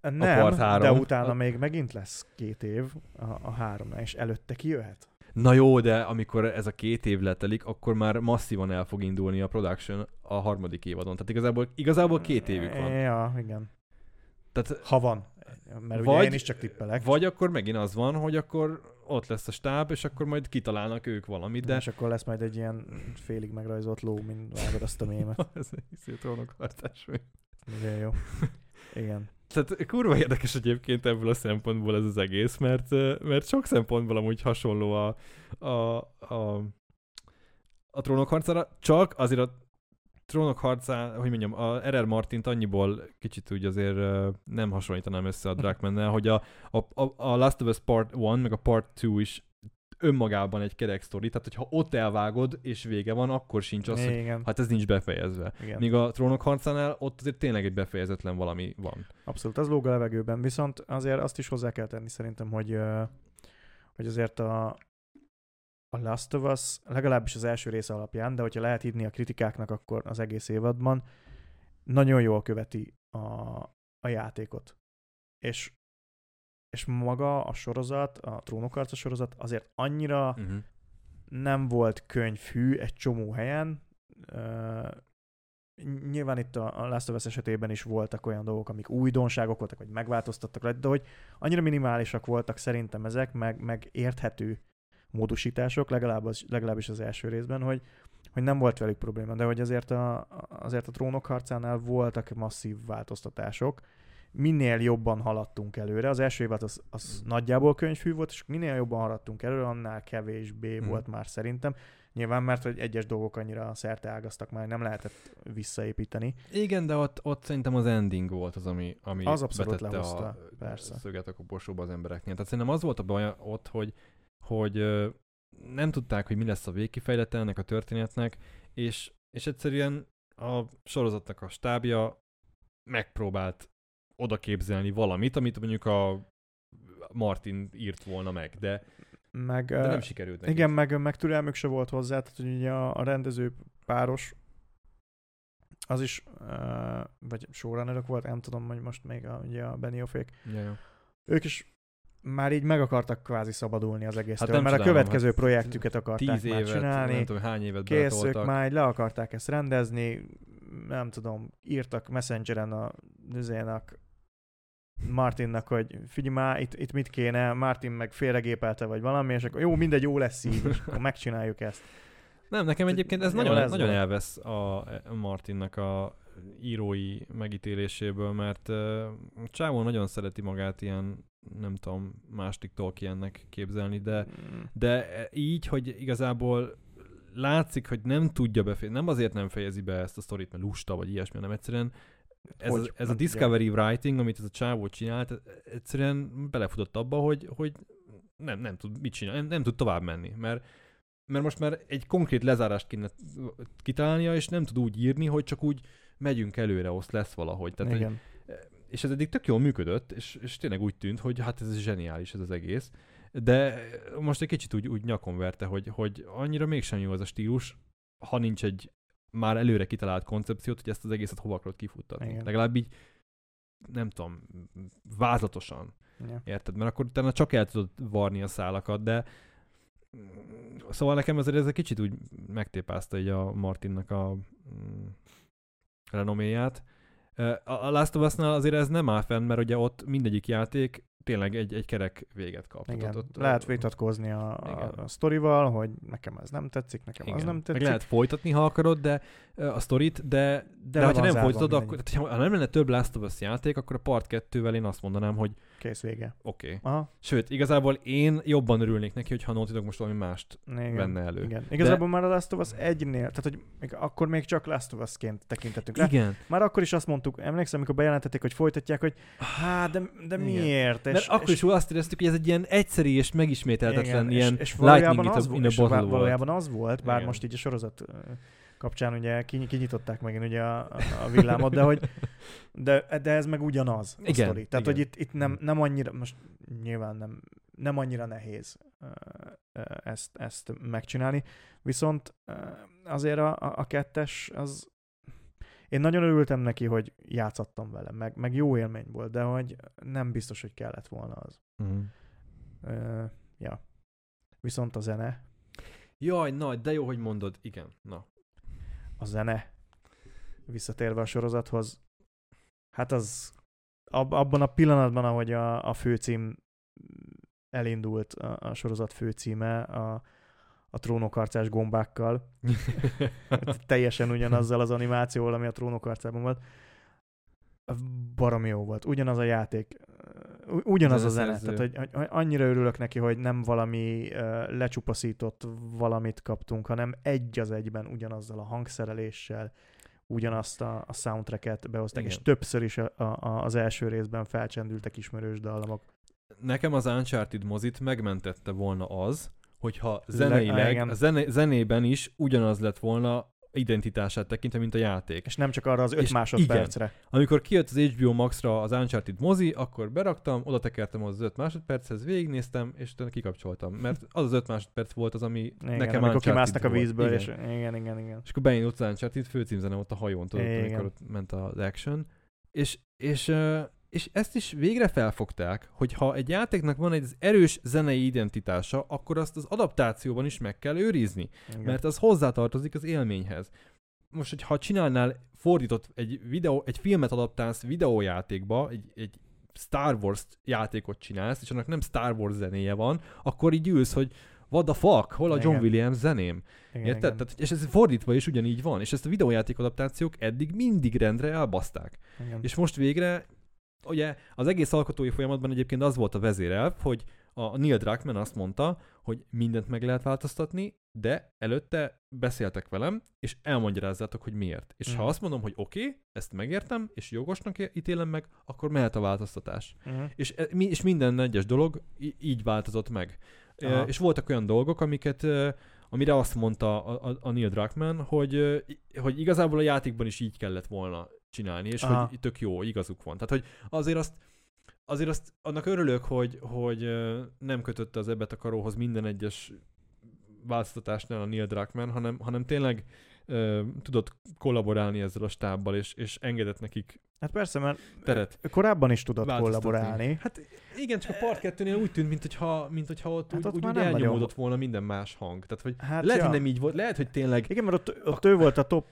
nem, part három. de utána A- még megint lesz két év a, a három, és előtte kijöhet. Na jó, de amikor ez a két év letelik, akkor már masszívan el fog indulni a production a harmadik évadon. Tehát igazából, igazából két évük van. Ja, igen. Tehát Ha van. Mert Vagy- ugye én is csak tippelek. vagy akkor megint az van, hogy akkor ott lesz a stáb, és akkor majd kitalálnak ők valamit, de... És akkor lesz majd egy ilyen félig megrajzolt ló, mint vágod azt a mémet. ez egy trónok harcás mű. Igen, jó. Igen. Tehát kurva érdekes egyébként ebből a szempontból ez az egész, mert, mert sok szempontból amúgy hasonló a, a, a, a trónok harcára, csak azért a trónok harcá, hogy mondjam, a R.R. Martint annyiból kicsit úgy azért nem hasonlítanám össze a Druckmann-nel, hogy a, a, a, a Last of Us Part 1 meg a Part 2 is önmagában egy kerek sztori, tehát hogyha ott elvágod és vége van, akkor sincs az, hogy Igen. hát ez nincs befejezve. Igen. Míg a trónok harcánál ott azért tényleg egy befejezetlen valami van. Abszolút, az lóg a levegőben, viszont azért azt is hozzá kell tenni szerintem, hogy, hogy azért a, a Last of Us, legalábbis az első része alapján, de hogyha lehet hívni a kritikáknak, akkor az egész évadban nagyon jól követi a, a játékot. És, és maga a sorozat, a trónokharca sorozat azért annyira Uh-huh. nem volt könyvhű egy csomó helyen. Ö, nyilván itt a a Last of Us esetében is voltak olyan dolgok, amik újdonságok voltak, vagy megváltoztattak de hogy annyira minimálisak voltak szerintem ezek, meg, meg érthető módosítások, legalább az, legalábbis az első részben, hogy, hogy nem volt velük probléma, de hogy azért a, azért a trónok harcánál voltak masszív változtatások, minél jobban haladtunk előre, az első évad az, az nagyjából könyvfű volt, és minél jobban haladtunk előre, annál kevésbé Mhm. volt már szerintem. Nyilván, mert hogy egyes dolgok annyira szerte ágaztak már, nem lehetett visszaépíteni. Igen, de ott, ott szerintem az ending volt az, ami, ami Az abszolút betette lehozta, a persze. szöget a koporsóba az embereknél. Tehát szerintem az volt a baj ott, hogy, hogy nem tudták, hogy mi lesz a végkifejlete ennek a történetnek, és, és egyszerűen a sorozatnak a stábja megpróbált oda képzelni valamit, amit mondjuk a Martin írt volna meg, de, Meg, de nem sikerült neki. igen, meg, meg türelmük se volt hozzá, tehát hogy ugye a, a rendező páros az is, uh, vagy showrunnerök volt, nem tudom, hogy most még a, ugye a Benioffék, Ja, ja. ők is már így meg akartak kvázi szabadulni az egésztől, nem mert a csodálom, következő hát projektüket akarták Tíz évet, csinálni. nem tudom, hány évet Kész, ők beletoltak. már így le akarták ezt rendezni, nem tudom, írtak Messengeren a nőzének, Martinnak, hogy figyelj már, itt, itt mit kéne, Martin meg félregépelte, vagy valami, és akkor jó, mindegy, jó lesz így, akkor megcsináljuk ezt. Nem, nekem egyébként ez nagyon, nagyon elvesz a a Martinnak a írói megítéléséből, mert uh, Csávó nagyon szereti magát ilyen, nem tudom, másik Tolkiennek képzelni, de, Mm. de így, hogy igazából látszik, hogy nem tudja befejezni, nem azért nem fejezi be ezt a sztorit, mert lusta vagy ilyesmi, hanem egyszerűen ez, Hogy a, ez a tudja. Discovery Writing, amit ez a csávó csinált, egyszerűen belefutott abba, hogy, hogy nem, nem tud mit csinálni, nem, nem tud tovább menni, mert, mert most már egy konkrét lezárást kéne kitalálnia, és nem tud úgy írni, hogy csak úgy megyünk előre, azt lesz valahogy. Tehát, hogy, Igen. és ez eddig tök jól működött, és, és tényleg úgy tűnt, hogy hát ez zseniális ez az egész. De most egy kicsit úgy, úgy nyakon verte, hogy, hogy annyira mégsem jó az a stílus, ha nincs egy már előre kitalált koncepciót, hogy ezt az egészet hova akarod kifuttatni. Igen. Legalább így, nem tudom, vázlatosan. Ja. Érted? Mert akkor utána csak el tudod varni a szálakat, de szóval nekem ezért ez egy kicsit úgy megtépázta így a Martinnak a mm, renoméját. A Last of Us-nál azért ez nem áll fenn, mert ugye ott mindegyik játék tényleg egy, egy kerek véget kap. Tehát Igen. Ott, lehet vitatkozni a, Igen. a, sztorival, hogy nekem ez nem tetszik, nekem igen. az nem Meg tetszik. lehet folytatni, ha akarod, de a sztorit, de, de, de ha nem folytatod, akkor, tehát, ha nem lenne több Last of Us játék, akkor a part 2-vel én azt mondanám, hogy Kész vége. oké. Okay. Aha, Sőt, igazából én jobban örülnék neki, hogyha a Naughty Dog most valami mást igen. venne elő. Igen. Igazából már a Last of Us 1-nél, tehát hogy még, akkor még csak Last of Us-ként tekintettünk rá. Igen, Már akkor is azt mondtuk, emlékszem, amikor bejelentették, hogy folytatják, hogy hát, de, de Igen. miért? mert akkor is azt éreztük, hogy ez egy ilyen egyszerű és megismételhetetlen ilyen és, és lightning valójában, in az, a, in a és valójában az volt, bár Igen. most így a sorozat kapcsán ugye kiny- kinyitották megint ugye a, a villámot, de hogy de, de ez meg ugyanaz a Igen, sztori. Tehát, igen. hogy itt, itt nem, nem annyira, most nyilván nem, nem annyira nehéz ezt, ezt megcsinálni, viszont azért a, a, kettes az én nagyon örültem neki, hogy játszottam vele, meg, meg jó élmény volt, de hogy nem biztos, hogy kellett volna az. Ö, ja. Viszont a zene, Jaj, na, de jó, hogy mondod. Igen, na. A zene, visszatérve a sorozathoz, hát az ab, abban a pillanatban, ahogy a, a főcím elindult, a, a sorozat főcíme, a, a trónokarcás gombákkal, teljesen ugyanazzal az animációval, ami a trónokarcában volt, baromi jó volt. Ugyanaz a játék, ugyanaz a zene. Tehát, hogy, hogy annyira örülök neki, hogy nem valami uh, lecsupaszított valamit kaptunk, hanem egy az egyben ugyanazzal a hangszereléssel, ugyanazt a, a soundtracket behozták, Igen. és többször is a, a, az első részben felcsendültek ismerős dallamok. Nekem az Uncharted mozit megmentette volna az, hogyha Le- zeneileg, igen. a zene, zenében is ugyanaz lett volna identitását tekintve, mint a játék. És nem csak arra az öt És másodpercre. Amikor kijött az HBO Max-ra az Uncharted mozi, akkor beraktam, oda tekertem az 5 másodperchez, végignéztem, és utána kikapcsoltam. Mert az az 5 másodperc volt az, ami Igen, nekem amikor kimásznak a vízből, Igen. és igen, igen, igen. És akkor beindult az Uncharted főcímzene ott a hajón, tudod, Igen. amikor ott ment az action. És, és, és ezt is végre felfogták, hogy ha egy játéknak van egy erős zenei identitása, akkor azt az adaptációban is meg kell őrizni, igen. mert az hozzátartozik az élményhez. Most, hogyha csinálnál fordított egy, videó, egy filmet adaptálsz videójátékba, egy, egy Star Wars játékot csinálsz, és annak nem Star Wars zenéje van, akkor így ülsz, hogy what the fuck, hol a John Igen. Williams zeném? igen, Érted? igen. Tehát, és ez fordítva is ugyanígy van, és ezt a videójáték adaptációk eddig mindig rendre elbaszták. igen. És most végre, ugye az egész alkotói folyamatban egyébként az volt a vezérelv, hogy a Neil Druckmann azt mondta, hogy mindent meg lehet változtatni, de előtte beszéltek velem, és elmagyarázzátok, hogy miért. És ha Mhm. azt mondom, hogy oké, okay, ezt megértem, és jogosnak ítélem meg, akkor mehet a változtatás. Mhm. És, e- és minden egyes dolog így változott meg. Aha. E, És voltak olyan dolgok, amiket, amire azt mondta a, a, a Neil Druckmann, hogy, hogy igazából a játékban is így kellett volna csinálni, és Aha. hogy tök jó, igazuk van. Tehát, hogy azért azt, azért azt annak örülök, hogy, hogy nem kötötte az ebbet a karóhoz minden egyes változtatásnál a Neil Druckmann, hanem, hanem tényleg e, tudott kollaborálni ezzel a stábbal, és, és engedett nekik Hát persze, mert teret. korábban is tudott kollaborálni. Hát igen, csak a part 2-nél úgy tűnt, mintha, mintha ott, Hát úgy, ott úgy, úgy nem nagyon- elnyomódott volna minden más hang. Tehát, hogy Hát lehet, ja. hogy nem így volt, lehet, hogy tényleg... Igen, mert ott, ott ő volt a top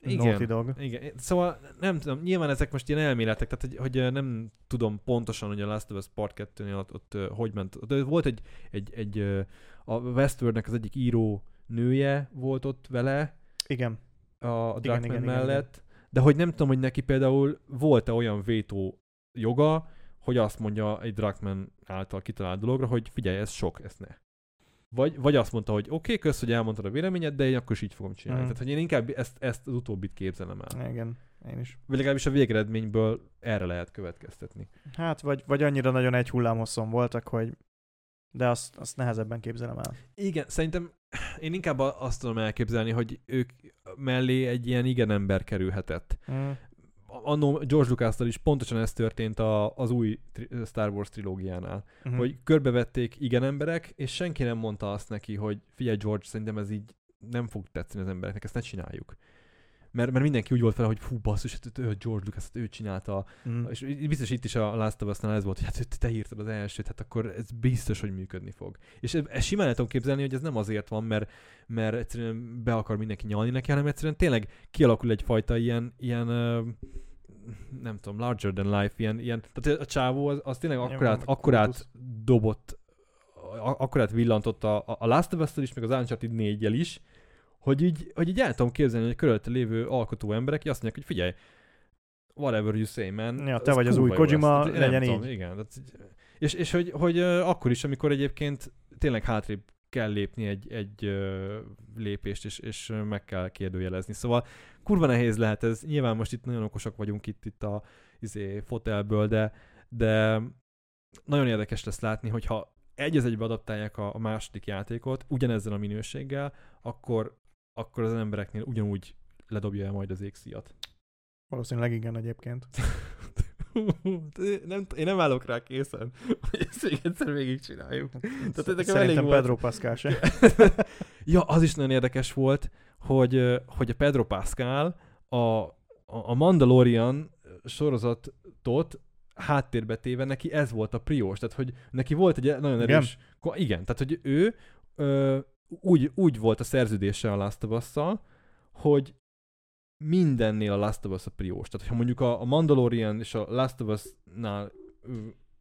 Igen. Naughty Dog. Igen, szóval nem tudom, nyilván ezek most ilyen elméletek, tehát hogy, hogy nem tudom pontosan, hogy a Last of Us Part 2-nél ott, ott hogy ment. Ö, volt egy, egy, egy a Westworldnek az egyik író nője volt ott vele, Igen. a Druckmann igen, igen, mellett, de hogy nem tudom, hogy neki például volt-e olyan vétó joga, hogy azt mondja egy Druckmann által kitalált dologra, hogy figyelj, ez sok, ezt ne. Vagy, vagy azt mondta, hogy oké, okay, kösz, hogy elmondtad a véleményed, de én akkor is így fogom csinálni. Mm. Tehát, hogy én inkább ezt, ezt az utóbbit képzelem el. Igen, én is. Vagy legalábbis a végeredményből erre lehet következtetni. Hát, vagy, vagy annyira nagyon egy hullámhosszon voltak, hogy de azt, azt nehezebben képzelem el. Igen, szerintem én inkább azt tudom elképzelni, hogy ők mellé egy ilyen igen ember kerülhetett. Mm. Annó George lucas is pontosan ez történt a, az új tri- Star Wars trilógiánál. Mhm. hogy körbevették igen emberek, és senki nem mondta azt neki, hogy figyelj George, szerintem ez így nem fog tetszeni az embereknek, ezt ne csináljuk. Mert, mert mindenki úgy volt fel, hogy fú, basszus, hát ő George Lucas, hát ő csinálta. Mm. És biztos itt is a Last of Us-nál ez volt, hogy hát te írtad az elsőt, hát akkor ez biztos, hogy működni fog. És ez, ez simán el tudom képzelni, hogy ez nem azért van, mert, mert egyszerűen be akar mindenki nyalni neki, hanem egyszerűen tényleg kialakul egyfajta ilyen, ilyen nem tudom, larger than life, ilyen, ilyen tehát a csávó az, az tényleg akkorát, akkorát dobott, akkorát villantott a, a Last of us is, meg az Uncharted 4 is, hogy így, hogy így el tudom képzelni, hogy körülötte lévő alkotó emberek azt mondják, hogy figyelj, whatever you say, man. Ja, te vagy az új lesz. Kojima, nem legyen tudom, így. Igen, tehát, és, és hogy, hogy akkor is, amikor egyébként tényleg hátrébb kell lépni egy, egy lépést, és, és meg kell kérdőjelezni. Szóval kurva nehéz lehet ez. Nyilván most itt nagyon okosak vagyunk itt, itt a izé, fotelből, de, de nagyon érdekes lesz látni, hogyha egy az egybe adaptálják a, a második játékot, ugyanezzel a minőséggel, akkor, akkor az embereknél ugyanúgy ledobja el majd az égszíjat. Valószínűleg igen egyébként. nem, én nem állok rá készen, hogy ezt még egyszer végigcsináljuk. Tehát nekem elég volt. Pedro Pascal se. ja, az is nagyon érdekes volt, hogy, hogy a Pedro Pascal a, a Mandalorian sorozatot háttérbe téve neki ez volt a priós, tehát hogy neki volt egy nagyon Igen? erős... Igen, igen tehát hogy ő ö, úgy, úgy volt a szerződése a Last of Us-szal, hogy mindennél a Last of Us a priós. Tehát, ha mondjuk a, a Mandalorian és a Last of Us-nál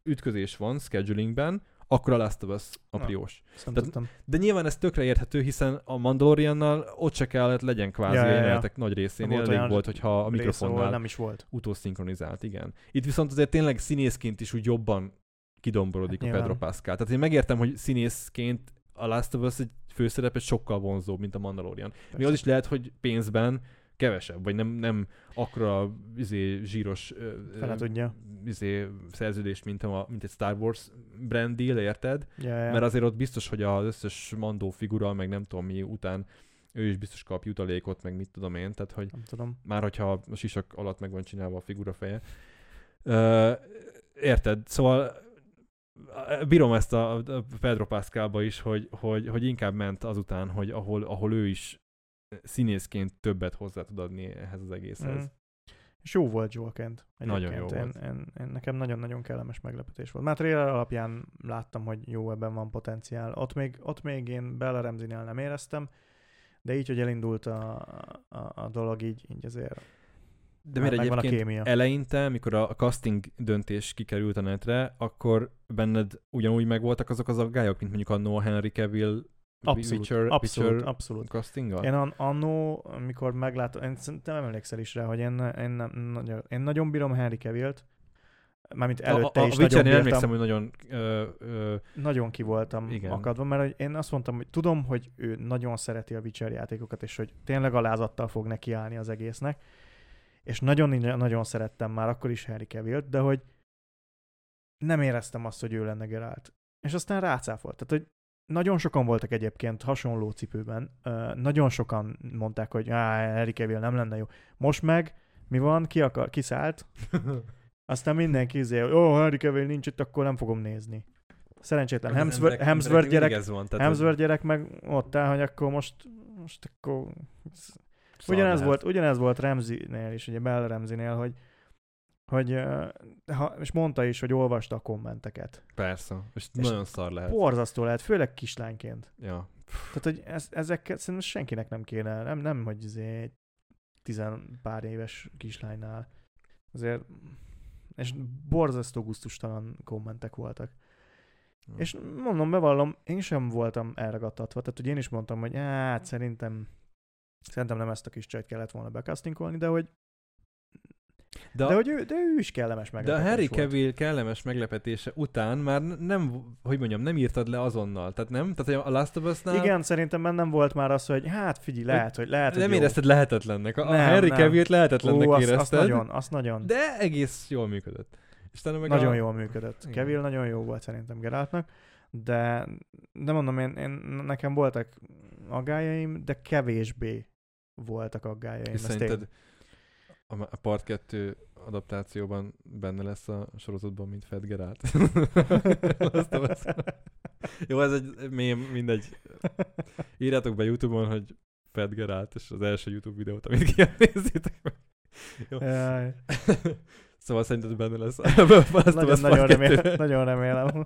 ütközés van schedulingben, akkor a Last of Us a Na. priós. Nem Tehát-. De nyilván ez tökre érthető, hiszen a Mandaloriannal ott se kellett legyen kvázi Ja, ja, ja, nagy részén. Volt Elég volt, hogyha a mikrofonnál nem is volt. utószinkronizált, igen. Itt viszont azért tényleg színészként is úgy jobban kidomborodik Hát a Pedro. Pascal. Tehát én megértem, hogy színészként a Last of Us egy főszerep sokkal vonzóbb, mint a Mandalorian. Még az is lehet, hogy pénzben kevesebb, vagy nem, nem akkora izé, zsíros Fele tudja. izé, szerződés, mint, a, mint egy Star Wars brand deal, érted? Ja, ja. Mert azért ott biztos, hogy az összes mandó figura, meg nem tudom mi után ő is biztos kap jutalékot, meg mit tudom én, tehát hogy Nem tudom. már hogyha a sisak alatt meg van csinálva a figura feje. Ö, érted? Szóval bírom ezt a, Pedro Pascalba is, hogy, hogy, hogy inkább ment azután, hogy ahol, ahol ő is színészként többet hozzá tud adni ehhez az egészhez. Mm. És jó volt Joel Kent. Nagyon jó én, volt. Én, én, nekem nagyon-nagyon kellemes meglepetés volt. Már trailer alapján láttam, hogy jó, ebben van potenciál. Ott még, ott még én Bella Ramsey-nél nem éreztem, de így, hogy elindult a, a, a dolog, így, így azért De miért a egyébként kémia. eleinte, mikor a a casting döntés kikerült a netre, akkor benned ugyanúgy megvoltak azok az aggályok, mint mondjuk annó a Henry Cavill Abszolút, Witcher, abszolút, Witcher abszolút. castinga? Én an- annó, amikor megláttam, én szerintem emlékszel is rá, hogy én, én, nem, nagyon, én nagyon bírom Henry Cavill-t, mármint előtte a, a, is a nagyon Witchernél bírtam, emlékszem, hogy nagyon ö, ö, nagyon ki voltam Igen. Akadva, mert én azt mondtam, hogy tudom, hogy ő nagyon szereti a Witcher játékokat, és hogy tényleg alázattal fog nekiállni az egésznek, és nagyon, nagyon szerettem már akkor is Henry Cavill-t, de hogy nem éreztem azt, hogy ő lenne Geralt. És aztán rácáfolt. Tehát, hogy nagyon sokan voltak egyébként hasonló cipőben. Uh, nagyon sokan mondták, hogy Henry Cavill nem lenne jó. Most meg mi van? Ki akar? Kiszállt? Aztán mindenki izé, ó, Henry Cavill nincs itt, akkor nem fogom nézni. Szerencsétlen Hemsworth, emberek- Hemsworth gyerek, van, Hemsworth gyerek meg ott áll, hogy akkor most, most akkor... szar Ugyanez lehet. volt, ugyanez volt Ramsey-nél is, ugye Bell Ramsey-nél, hogy hogy, ha, és mondta is, hogy olvasta a kommenteket. Persze, és, És nagyon szar lehet. Borzasztó lehet, főleg kislányként. Ja. Tehát, hogy ez, ezeket szerintem senkinek nem kéne, nem, nem hogy izé egy tizen pár éves kislánynál. Azért, és borzasztó gusztustalan kommentek voltak. Ja. És mondom, bevallom, én sem voltam elragadtatva, tehát hogy én is mondtam, hogy hát szerintem szerintem nem ezt a kis csajt kellett volna bekasztinkolni, de hogy De, De, hogy ő, de ő is kellemes de a meglepetés Harry volt. Cavill kellemes meglepetése után már nem, hogy mondjam, nem írtad le azonnal. Tehát nem? Tehát hogy a Last of Us-nál Igen, szerintem bennem volt már az, hogy hát figyelj, lehet, hogy lehet, hogy nem jó. érezted lehetetlennek. A, Nem, Harry nem. Cavill-t lehetetlennek Ó, azt, érezted. azt nagyon, azt nagyon, De egész jól működött. És meg nagyon a... jól működött. Igen. Cavill nagyon jó volt szerintem Geraltnak, de, de mondom, én, én, nekem voltak aggájaim, de kevésbé voltak aggájaim. És szerinted a, a Part 2 adaptációban benne lesz a sorozatban, mint Fed Geralt? Jó, ez egy mém, mindegy. Írjátok be Youtube-on, hogy Fed Geralt, és az első YouTube videót, amit kijön, nézzétek meg. Jó. Szóval szerinted benne lesz a nagyon, nagyon, remélem, 2. nagyon remélem.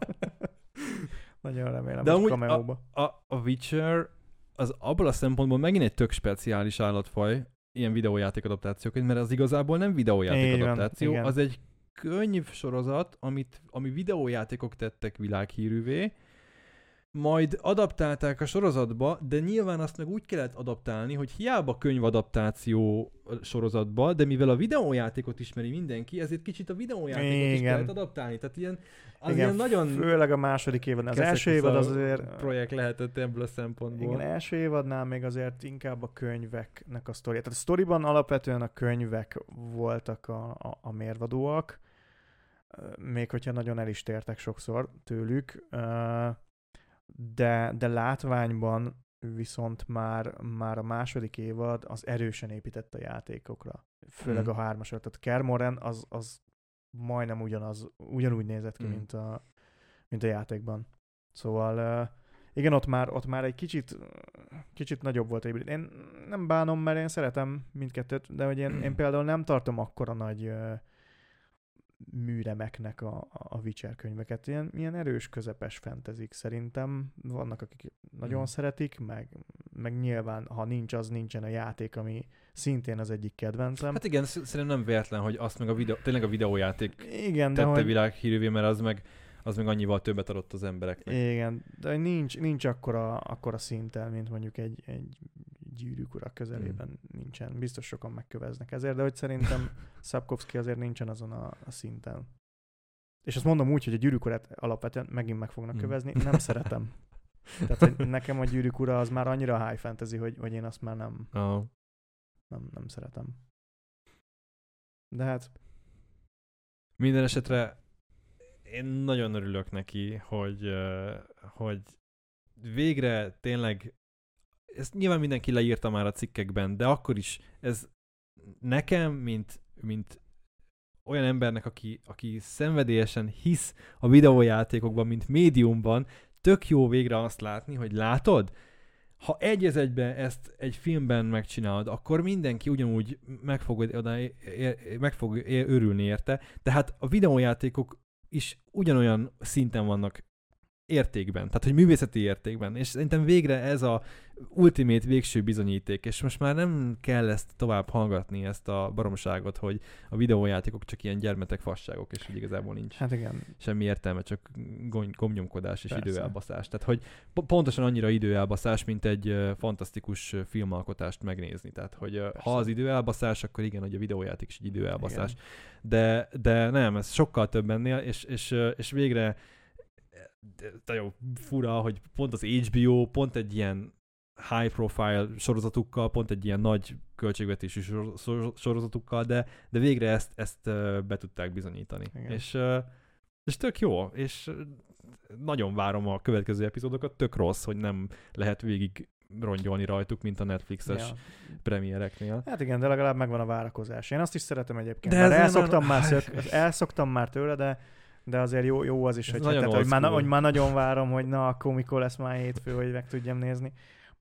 nagyon remélem, De amúgy cameóba. a, a Witcher az abból a szempontból megint egy tök speciális állatfaj, ilyen videójáték adaptációként, mert az igazából nem videójáték van, adaptáció, igen. az egy könyv sorozat, amit, ami videójátékok tettek világhírűvé, majd adaptálták a sorozatba, de nyilván azt meg úgy kellett adaptálni, hogy hiába könyvadaptáció sorozatba, de mivel a videójátékot ismeri mindenki, ezért kicsit a videójátékot is Igen. kellett adaptálni. Tehát ilyen, az Igen, ilyen nagyon Főleg a második évadnál. Az első évad az azért... projekt lehetett ebből a szempontból. Igen, első évadnál még azért inkább a könyveknek a sztoria. Tehát a sztoriban alapvetően a könyvek voltak a, a, a mérvadóak, még hogyha nagyon el is tértek sokszor tőlük, ö, de, de látványban viszont már, már a második évad az erősen épített a játékokra. Főleg Mhm. a hármasra. Tehát Kermoren az, az majdnem ugyanaz, ugyanúgy nézett ki, Mhm. mint, a, mint a játékban. Szóval igen, ott már, ott már egy kicsit, kicsit nagyobb volt a hibrid. Én nem bánom, mert én szeretem mindkettőt, de hogy én, én például nem tartom akkora nagy ö, műremeknek a, a Witcher könyveket. Ilyen, ilyen erős, közepes fentezik szerintem. Vannak, akik nagyon Mhm. szeretik, meg, meg nyilván, ha nincs, az nincsen a játék, ami szintén az egyik kedvencem. Hát igen, sz- szerintem nem véletlen, hogy azt meg a videó, tényleg a videójáték igen, de tette hogy, világhírűvé, mert az meg, az meg annyival többet adott az embereknek. igen, de nincs, nincs akkora, akkora szinten, mint mondjuk egy, egy gyűrűk ura közelében Hmm. nincsen. Biztos sokan megköveznek ezért, de hogy szerintem Szabkovszki azért nincsen azon a, a szinten. És azt mondom úgy, hogy a gyűrűk urát alapvetően megint meg fognak Hmm. kövezni, nem szeretem. Tehát, hogy nekem a gyűrűk ura az már annyira high fantasy, hogy, hogy én azt már nem, Ah. nem, nem szeretem. De hát, Minden esetre én nagyon örülök neki, hogy, hogy végre tényleg, ezt nyilván mindenki leírta már a cikkekben, de akkor is ez nekem, mint, mint olyan embernek, aki, aki szenvedélyesen hisz a videójátékokban, mint médiumban, tök jó végre azt látni, hogy látod, ha egy az egyben ezt egy filmben megcsinálod, akkor mindenki ugyanúgy meg fog, oda, meg fog ér- örülni érte. Tehát a videójátékok is ugyanolyan szinten vannak értékben, tehát hogy művészeti értékben, és szerintem végre ez a ultimate végső bizonyíték, és most már nem kell ezt tovább hallgatni, ezt a baromságot, hogy a videójátékok csak ilyen gyermetek fasságok, és hogy igazából nincs hát igen, semmi értelme, csak gomnyomkodás és Persze. időelbaszás. Tehát, hogy po- pontosan annyira időelbaszás, mint egy ö, fantasztikus filmalkotást megnézni. Tehát, hogy ö, Persze. ha az időelbaszás, akkor igen, hogy a videójáték is egy időelbaszás. Igen. De, de nem, ez sokkal több ennél, és, és, ö, és végre nagyon fura, hogy pont az HBO, pont egy ilyen high profile sorozatukkal, pont egy ilyen nagy költségvetésű sor- sor- sorozatukkal, de, de végre ezt, ezt be tudták bizonyítani. Igen. És, és tök jó, és nagyon várom a következő epizódokat, tök rossz, hogy nem lehet végig rongyolni rajtuk, mint a Netflixes ja. premiereknél. Hát igen, de legalább megvan a várakozás. Én azt is szeretem egyébként. De már elszoktam, már, szök, elszoktam már tőle, de, de azért jó, jó az is, hogy, tehát, hogy, már, hogy már nagyon várom, hogy na, akkor mikor lesz már hétfő, hogy meg tudjam nézni.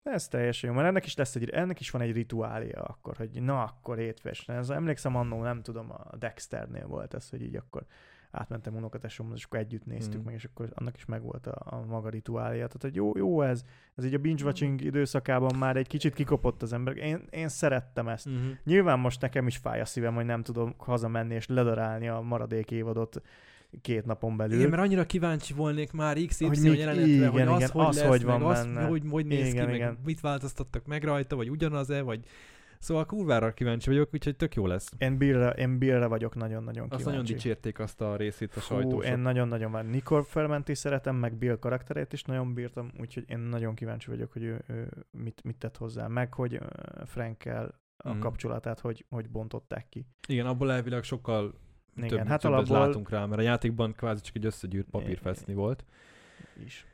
De ez teljesen jó, mert ennek is lesz egy, ennek is van egy rituália akkor, hogy na, akkor hétfő este. Ez, emlékszem annó, nem tudom, a Dexternél volt ez, hogy így akkor átmentem unokatesomhoz, és akkor együtt néztük Mm. meg, és akkor annak is megvolt a, a maga rituália. Tehát, hogy jó, jó ez, ez így a binge-watching időszakában már egy kicsit kikopott az ember. Én, én szerettem ezt. Uh-huh. Nyilván most nekem is fáj a szívem, hogy nem tudom hazamenni és ledarálni a maradék évadot két napon belül. Igen, mert annyira kíváncsi volnék már XY Hogy mit- jelenetre, igen, hogy az, igen, hogy az lesz, hogy meg van az, benne. hogy, hogy néz Igen, ki, meg igen. mit változtattak meg rajta, vagy ugyanaz-e, vagy Szóval kurvára kíváncsi vagyok, úgyhogy tök jó lesz. Én Billre, én Billre vagyok nagyon-nagyon Azt kíváncsi. nagyon dicsérték azt a részét a sajtósok. én nagyon-nagyon már Nicole Ferment is szeretem, meg Bill karakterét is nagyon bírtam, úgyhogy én nagyon kíváncsi vagyok, hogy ő, ő mit, mit tett hozzá, meg hogy Frankkel a Mhm. kapcsolatát hogy, hogy bontották ki. Igen, abból elvileg sokkal Igen, több, hát többet alapból látunk rá, mert a játékban kvázi csak egy összegyűrt papírfeszni volt. is.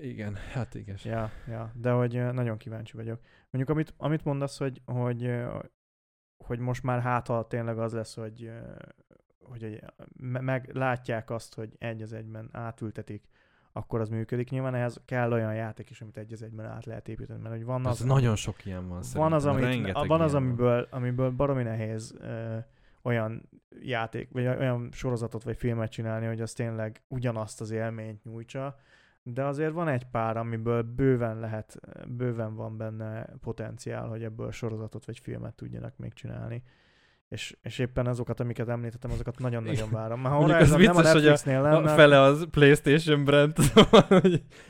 Igen, hát igen. Ja, ja, de hogy nagyon kíváncsi vagyok. Mondjuk amit, amit mondasz, hogy, hogy, hogy most már hát, ha tényleg az lesz, hogy, hogy meg látják azt, hogy egy az egyben átültetik, akkor az működik. Nyilván ehhez kell olyan játék is, amit egy az egyben át lehet építeni, mert hogy van Az az, nagyon sok ilyen van van az, amit, van az amiből, amiből baromi nehéz ö, olyan játék, vagy olyan sorozatot vagy filmet csinálni, hogy az tényleg ugyanazt az élményt nyújtsa, de azért van egy pár, amiből bőven lehet, bőven van benne potenciál, hogy ebből sorozatot vagy filmet tudjanak még csinálni. És, és éppen azokat, amiket említettem, azokat nagyon-nagyon várom. Már Mondjuk Horizon az nem a vicces, hogy a- Netflixnél A lenne, fele az PlayStation brand. szóval,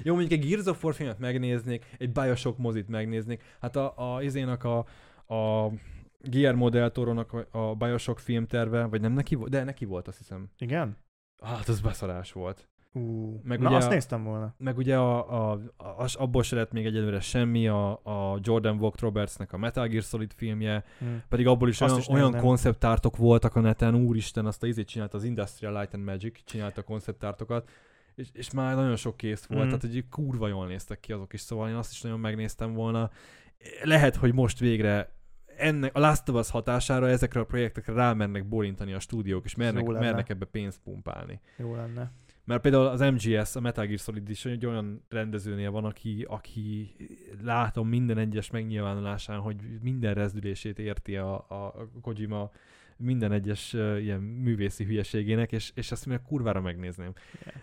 Jó, mondjuk egy Gears of War filmet megnéznék, egy Bioshock mozit megnéznék. Hát a, a izének a, a Guillermo del Toro-nak a, Bioshock filmterve, vagy nem neki volt, de neki volt azt hiszem. Igen? Hát az beszarás volt. Ú, Meg na ugye azt a- néztem volna. Meg ugye a, a, a, abból se lett még egyelőre semmi, a, a Jordan Vogt Robertsnek a Metal Gear Solid filmje, Hm. pedig abból is Azt olyan, is olyan konceptártok voltak a neten, úristen, azt a izét csinálta, az Industrial Light and Magic csinálta a konceptártokat, és, és már nagyon sok kész volt, Mm. tehát hogy kurva jól néztek ki azok is, szóval én azt is nagyon megnéztem volna. Lehet, hogy most végre ennek, a Last of Us hatására ezekre a projektekre rámennek bólintani a stúdiók, és mernek, mernek ebbe pénzt pumpálni. Jó lenne. Mert például az MGS, a Metal Gear Solid is egy olyan rendezőnél van, aki, aki látom minden egyes megnyilvánulásán, hogy minden rezdülését érti a, a Kojima minden egyes uh, ilyen művészi hülyeségének, és, és ezt még kurvára megnézném.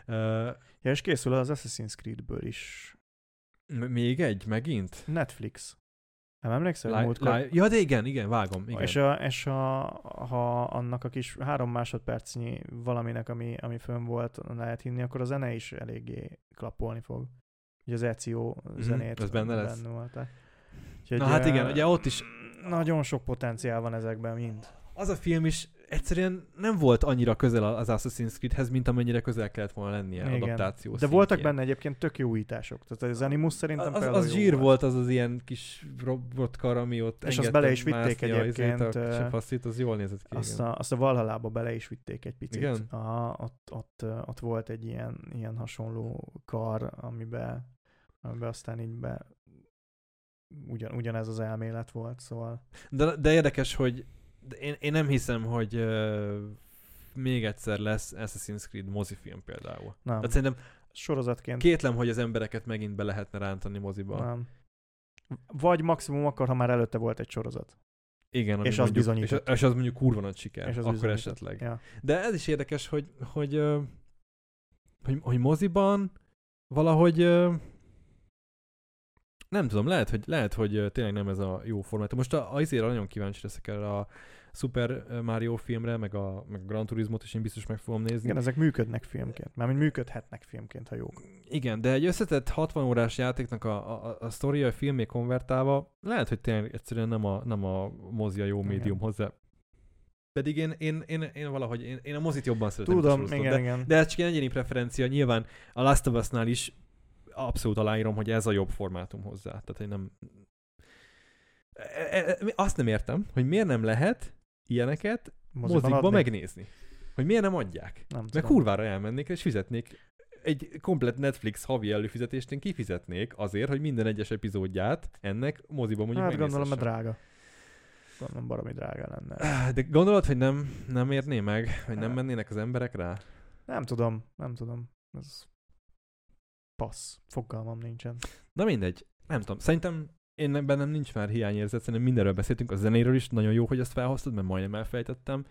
Yeah. Uh, Ja, és készül az Assassin's Creedből is. m- még egy, megint? Netflix. Nem emlékszel? Li- múltkor? li- ja, de igen, igen, vágom. Igen. És, a, és a, ha annak a kis három másodpercnyi valaminek, ami, ami fönn volt, lehet hinni, akkor a zene is eléggé klappolni fog. Ugye az ECO zenét az benne lesz. Benne volt. Úgyhogy, Na hát igen, ugye ott is Nagyon sok potenciál van ezekben mind. az a film is egyszerűen nem volt annyira közel az Assassin's Creedhez, mint amennyire közel kellett volna lennie Igen. adaptáció De voltak szintjén. benne egyébként tök jó újítások. Tehát az Animus szerintem Az, az zsír volt az az ilyen kis robotkar, ami ott És azt bele is vitték a egyébként, A sepaszit, az jól nézett ki. Azt igen. a, azt a Valhallába bele is vitték egy picit. Igen? Aha, ott, ott, ott volt egy ilyen, ilyen hasonló kar, amiben, amiben aztán így be, ugyan, ugyanez az elmélet volt, szóval De, de érdekes, hogy de én, én nem hiszem, hogy uh, még egyszer lesz Assassin's Creed mozifilm például. nem. Tehát szerintem Sorozatként kétlem, hogy az embereket megint be lehetne rántani moziba. nem. Vagy maximum akkor, ha már előtte volt egy sorozat. Igen, És az mondjuk, bizonyított. És, és az mondjuk kurva nagy siker, És az akkor bizonyított. esetleg. Ja. De ez is érdekes, hogy, hogy, ö, hogy, hogy moziban valahogy nem tudom, lehet, hogy, lehet, hogy tényleg nem ez a jó formátum. Most azért nagyon kíváncsi leszek erre a Super Mario filmre, meg a, meg a Gran Turismo-t is én biztos meg fogom nézni. Igen, ezek működnek filmként. Mármint működhetnek filmként, ha jók. Igen, de egy összetett 60 órás játéknak a, a, a sztoria a filmé konvertálva, lehet, hogy tényleg egyszerűen nem a, nem a mozi a jó Igen. médium hozzá. Pedig én, én, én, én valahogy, én, én a mozit jobban szeretem. Tudom, igen, de, igen. de ez csak egy egyéni preferencia. Nyilván a Last of Us-nál is abszolút aláírom, hogy ez a jobb formátum hozzá. Tehát, hogy nem... E- e- e- Azt nem értem, hogy miért nem lehet ilyeneket Moziban adni? megnézni. Hogy miért nem adják. Nem tudom. kurvára elmennék, és fizetnék egy komplet Netflix havi előfizetést én kifizetnék azért, hogy minden egyes epizódját ennek moziba mondjuk Hát gondolom, mert drága. Gondolom, baromi drága lenne. De gondolod, hogy nem, nem érné meg? Hogy nem Hát. mennének az emberek rá? Nem tudom, nem tudom. Ez passz. Fogalmam nincsen. Na mindegy, nem tudom. Szerintem én bennem nincs már hiányérzet, szerintem mindenről beszéltünk, a zenéről is nagyon jó, hogy ezt felhoztad, mert majdnem elfejtettem.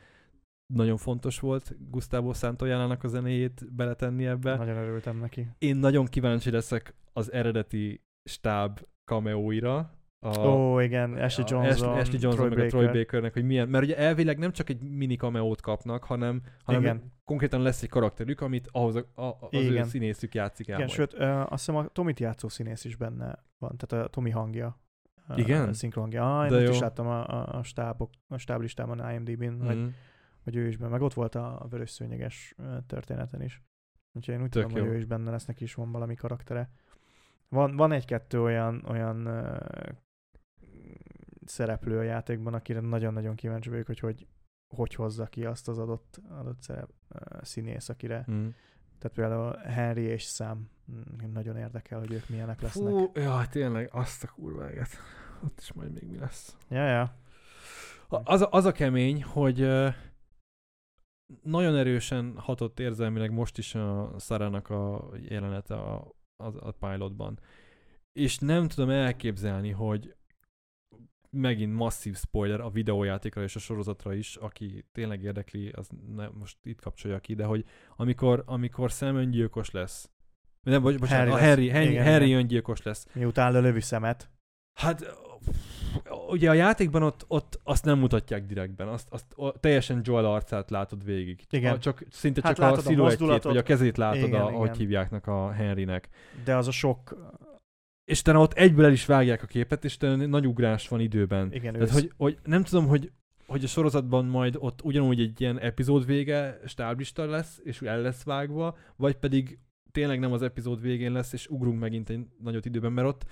Nagyon fontos volt Gustavo Santojánának a zenéjét beletenni ebbe. Nagyon örültem neki. Én nagyon kíváncsi leszek az eredeti stáb cameóira. A, Ó, igen, Ashley a- Johnson, Ashley, Ashley Johnson Troy meg a Troy Baker. Bakernek, hogy milyen, mert ugye elvileg nem csak egy mini cameót kapnak, hanem, hanem Igen. konkrétan lesz egy karakterük, amit ahhoz a, a, az ő Igen. színészük játszik el Igen, majd. sőt, ö, azt hiszem a Tomit játszó színész is benne van, tehát a Tomi hangja. uh, Igen? szinkronhangja. Ah, én De jó. is láttam a, a, a, stábok, a stáblistában IMDb-n, mm. hogy, Mhm. hogy ő is benne, meg ott volt a vörös szőnyeges történeten is. Úgyhogy én úgy Tök tudom, jó. hogy ő is benne lesz, neki is van valami karaktere. Van, van egy-kettő olyan, olyan uh, szereplő a játékban, akire nagyon-nagyon kíváncsi vagyok, hogy hogy, hogy hozza ki azt az adott, adott szerep, színész, akire. Mhm. Tehát például Henry és Sam mm, nagyon érdekel, hogy ők milyenek lesznek. Fú, jaj, tényleg, azt a kurváget. Ott is majd még mi lesz. Ja, ja. Az az a kemény, hogy nagyon erősen hatott érzelmileg most is a Sarának a jelenete a, a, a pilotban. És nem tudom elképzelni, hogy megint masszív spoiler a videójátékra és a sorozatra is, aki tényleg érdekli, az ne, most itt kapcsolja ki, de hogy amikor, amikor Sam öngyilkos lesz, nem, bocs, bocsánat, Harry a lesz. Harry, Harry, Igen, Harry igen. öngyilkos lesz. Miután lelövi szemet. Hát ugye a játékban ott, ott azt nem mutatják direktben, azt, azt o- teljesen Joel arcát látod végig. Igen. A, csak, szinte Hát csak a sziluettjét, vagy a kezét látod, Igen, a, ahogy igen. hívjáknak a Henrynek. De az a sok, És utána ott egyből el is vágják a képet, és utána nagy ugrás van időben. igen, Tehát, ősz. hogy, hogy nem tudom, hogy hogy a sorozatban majd ott ugyanúgy egy ilyen epizód vége stáblista lesz, és el lesz vágva, vagy pedig tényleg nem az epizód végén lesz, és ugrunk megint egy nagyot időben, mert ott,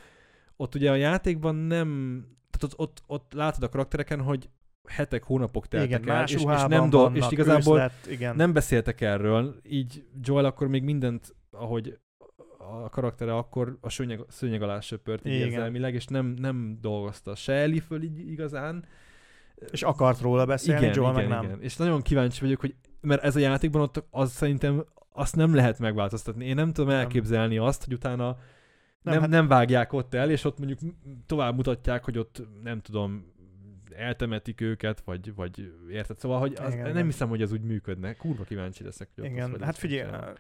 ott ugye a játékban nem, tehát ott, ott, ott látod a karaktereken, hogy hetek, hónapok teltek igen, el, és, és, nem do- és igazából ősz lett, igen. nem beszéltek erről, így Joel akkor még mindent, ahogy a karaktere akkor a szőnyeg, szőnyeg alá söpört így Igen. érzelmileg, és nem, nem dolgozta se Ellie föl így igazán, És akart róla beszélni, igen, Joel igen, meg nem. igen. És nagyon kíváncsi vagyok, hogy mert ez a játékban ott az szerintem azt nem lehet megváltoztatni. Én nem tudom Nem. elképzelni azt, hogy utána nem, nem, hát- nem vágják ott el, és ott mondjuk tovább mutatják, hogy ott nem tudom, eltemetik őket, vagy, vagy érted? Szóval, hogy az, Igen, nem igen. hiszem, hogy ez úgy működne. Kurva kíváncsi leszek, hogy ott Igen, hogy hát figyelj, megcsinálva.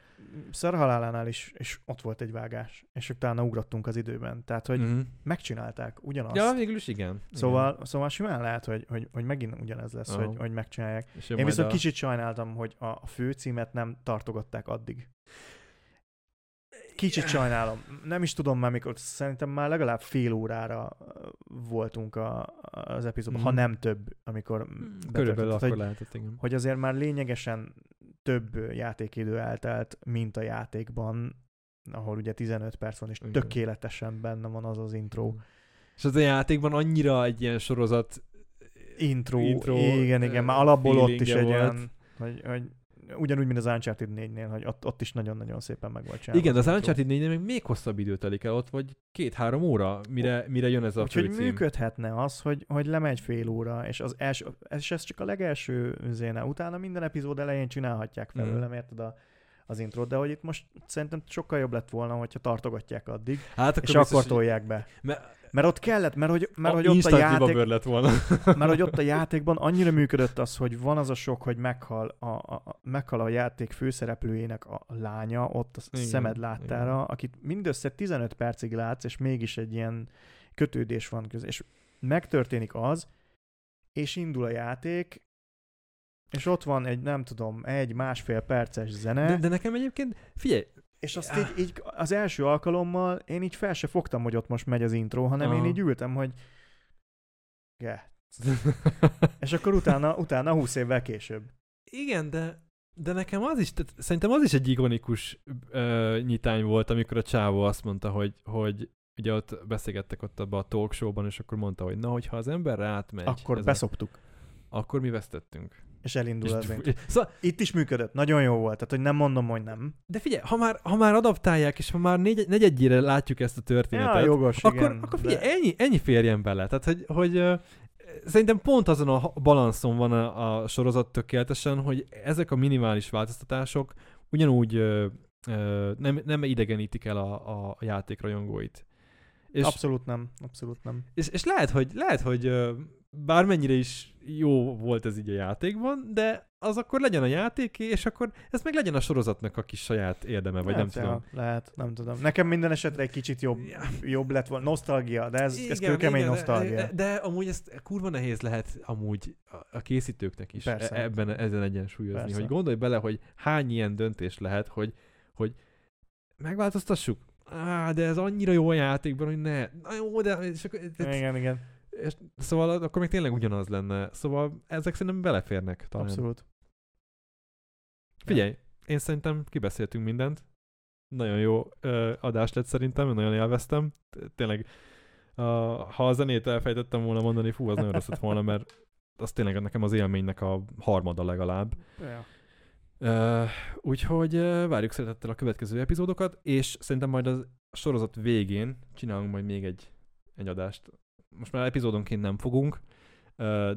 Szar halálánál is, és ott volt egy vágás, és utána ugrottunk az időben. Tehát, hogy Mhm. megcsinálták ugyanazt. Ja, végül is igen. Szóval, szóval simán lehet, hogy, hogy, hogy megint ugyanez lesz, Aha. hogy, hogy megcsinálják. igen. És Én viszont a... kicsit sajnáltam, hogy a a főcímet nem tartogatták addig. Kicsit sajnálom. Nem is tudom már mikor, szerintem már legalább fél órára voltunk a, az epizódban, Mhm. ha nem több, amikor Körülbelül betöltött. akkor hogy, lehetett, igen. hogy azért már lényegesen több játékidő eltelt, mint a játékban, ahol ugye 15 perc van, és Igen. tökéletesen benne van az az intro. És az a játékban annyira egy ilyen sorozat Intro, Intro, igen, igen, már alapból ott is egy volt. olyan, hogy, hogy ugyanúgy, mint az Uncharted 4-nél, hogy ott, ott is nagyon-nagyon szépen meg volt csinálva. Igen, de az. Uncharted 4 még, még hosszabb idő telik el ott, vagy két-három óra, mire, mire jön ez a Úgyhogy főcím. működhetne az, hogy, hogy lemegy fél óra, és az első, és ez csak a legelső zéne. Utána minden epizód elején csinálhatják Mhm. felőlem, érted a, az intrót, de hogy itt most szerintem sokkal jobb lett volna, hogyha tartogatják addig, Hát és biztos, akkor tolják be. Mert, Mert ott kellett, mert hogy, mert a hogy ott a játék, lett volna. mert hogy ott a játékban annyira működött az, hogy van az a sok, hogy meghal a, a, a, meghal a játék főszereplőjének a lánya ott a Igen, szemed láttára, akit mindössze 15 percig látsz, és mégis egy ilyen kötődés van közé. És megtörténik az, és indul a játék, és ott van egy, nem tudom, egy másfél perces zene, De, de nekem egyébként, figyelj, és azt így, így az első alkalommal én így fel se fogtam, hogy ott most megy az intro, hanem én Aha. így ültem, hogy yeah. És akkor utána, utána 20 évvel később. igen, de, de nekem az is, tehát szerintem az is egy ikonikus ö, nyitány volt, amikor a csávó azt mondta, hogy, hogy ugye ott beszélgettek ott abban a talk show-ban, és akkor mondta, hogy na, hogyha az ember átmegy, Akkor beszoptuk, akkor mi vesztettünk. És elindul És, az intro. szóval, Itt is működött, nagyon jó volt, tehát hogy nem mondom, hogy nem. de figyelj, ha már, ha már adaptálják, és ha már négy, negyedjére látjuk ezt a történetet, Ja, jogos, akkor, igen. akkor de- figyelj, ennyi, ennyi férjen bele. Tehát, hogy, hogy szerintem pont azon a balanszon van a, a sorozat tökéletesen, hogy ezek a minimális változtatások ugyanúgy ö, ö, nem, nem idegenítik el a, a játékrajongóit. És, Abszolút nem, abszolút nem. és, és lehet, hogy, lehet, hogy bármennyire is jó volt ez így a játékban, de az akkor legyen a játéké, és akkor ez meg legyen a sorozatnak a kis saját érdeme, vagy lehet, nem tudom. Ja, lehet, nem tudom. Nekem minden esetre egy kicsit jobb, Ja. jobb lett volna. Nosztalgia, de ez, ez Igen, kőkemény igen, nosztalgia. De, de amúgy ezt kurva nehéz lehet amúgy a- készítőknek is Persze. e- ebben ezen egyensúlyozni, Persze. hogy gondolj bele, hogy hány ilyen döntés lehet, hogy, hogy megváltoztassuk, Á, de ez annyira jó a játékban, hogy ne. Na jó, de... És akkor, Igen, igen. És, szóval akkor még tényleg ugyanaz lenne. Szóval ezek szerintem beleférnek talán. Abszolút. Figyelj, én szerintem kibeszéltünk mindent. Nagyon jó ö, adás lett szerintem, nagyon élveztem. Tényleg, uh, ha a zenét elfejtettem volna mondani, fú, az nagyon rossz lett volna, mert az tényleg nekem az élménynek a harmada legalább. Ja. Uh, úgyhogy uh, várjuk szeretettel a következő epizódokat, és szerintem majd a sorozat végén csinálunk majd még egy, egy adást. Most már epizódonként nem fogunk,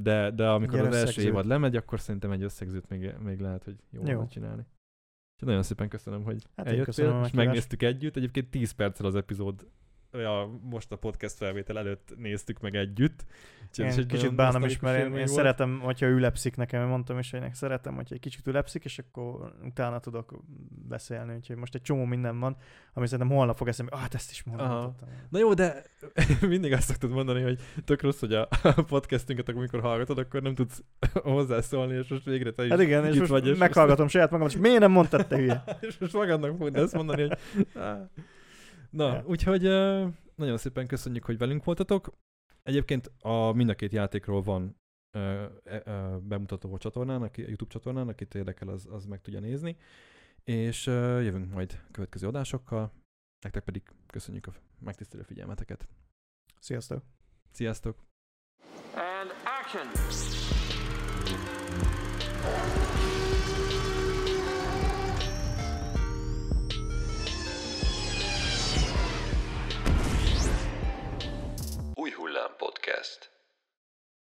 de, de amikor Egy az első összegzőt. évad lemegy, akkor szerintem egy összegzőt még, még lehet, hogy jó, Jó. csinálni. Úgyhogy nagyon szépen köszönöm, hogy Hát eljöttél, és megnéztük együtt. Egyébként 10 perccel az epizód, ja, most a podcast felvétel előtt néztük meg együtt. Úgyhogy Én egy kicsit bánom is, mert én, én szeretem, hogyha ülepszik nekem, én mondtam is, hogy szeretem, hogyha egy kicsit ülepszik, és akkor utána tudok beszélni, úgyhogy most egy csomó minden van, ami szerintem holnap fog eszembe, ah, hát ezt is mondtam. Na jó, de mindig azt szoktad mondani, hogy tök rossz, hogy a podcastünket, amikor hallgatod, akkor nem tudsz hozzászólni, és most végre te is Hát igen, és most vagy, és meghallgatom saját magam, és miért nem mondtad te hülye? és most magadnak fogod ezt mondani, hogy... Na, Ja. úgyhogy nagyon szépen köszönjük, hogy velünk voltatok. Egyébként a mind a két játékról van ö, ö, bemutató a csatornán, aki, a YouTube csatornán, akit érdekel, az, az meg tudja nézni. És ö, jövünk majd következő adásokkal. Nektek pedig köszönjük a megtisztelő figyelmeteket. Sziasztok! Sziasztok! And action! Új Hullám Podcast.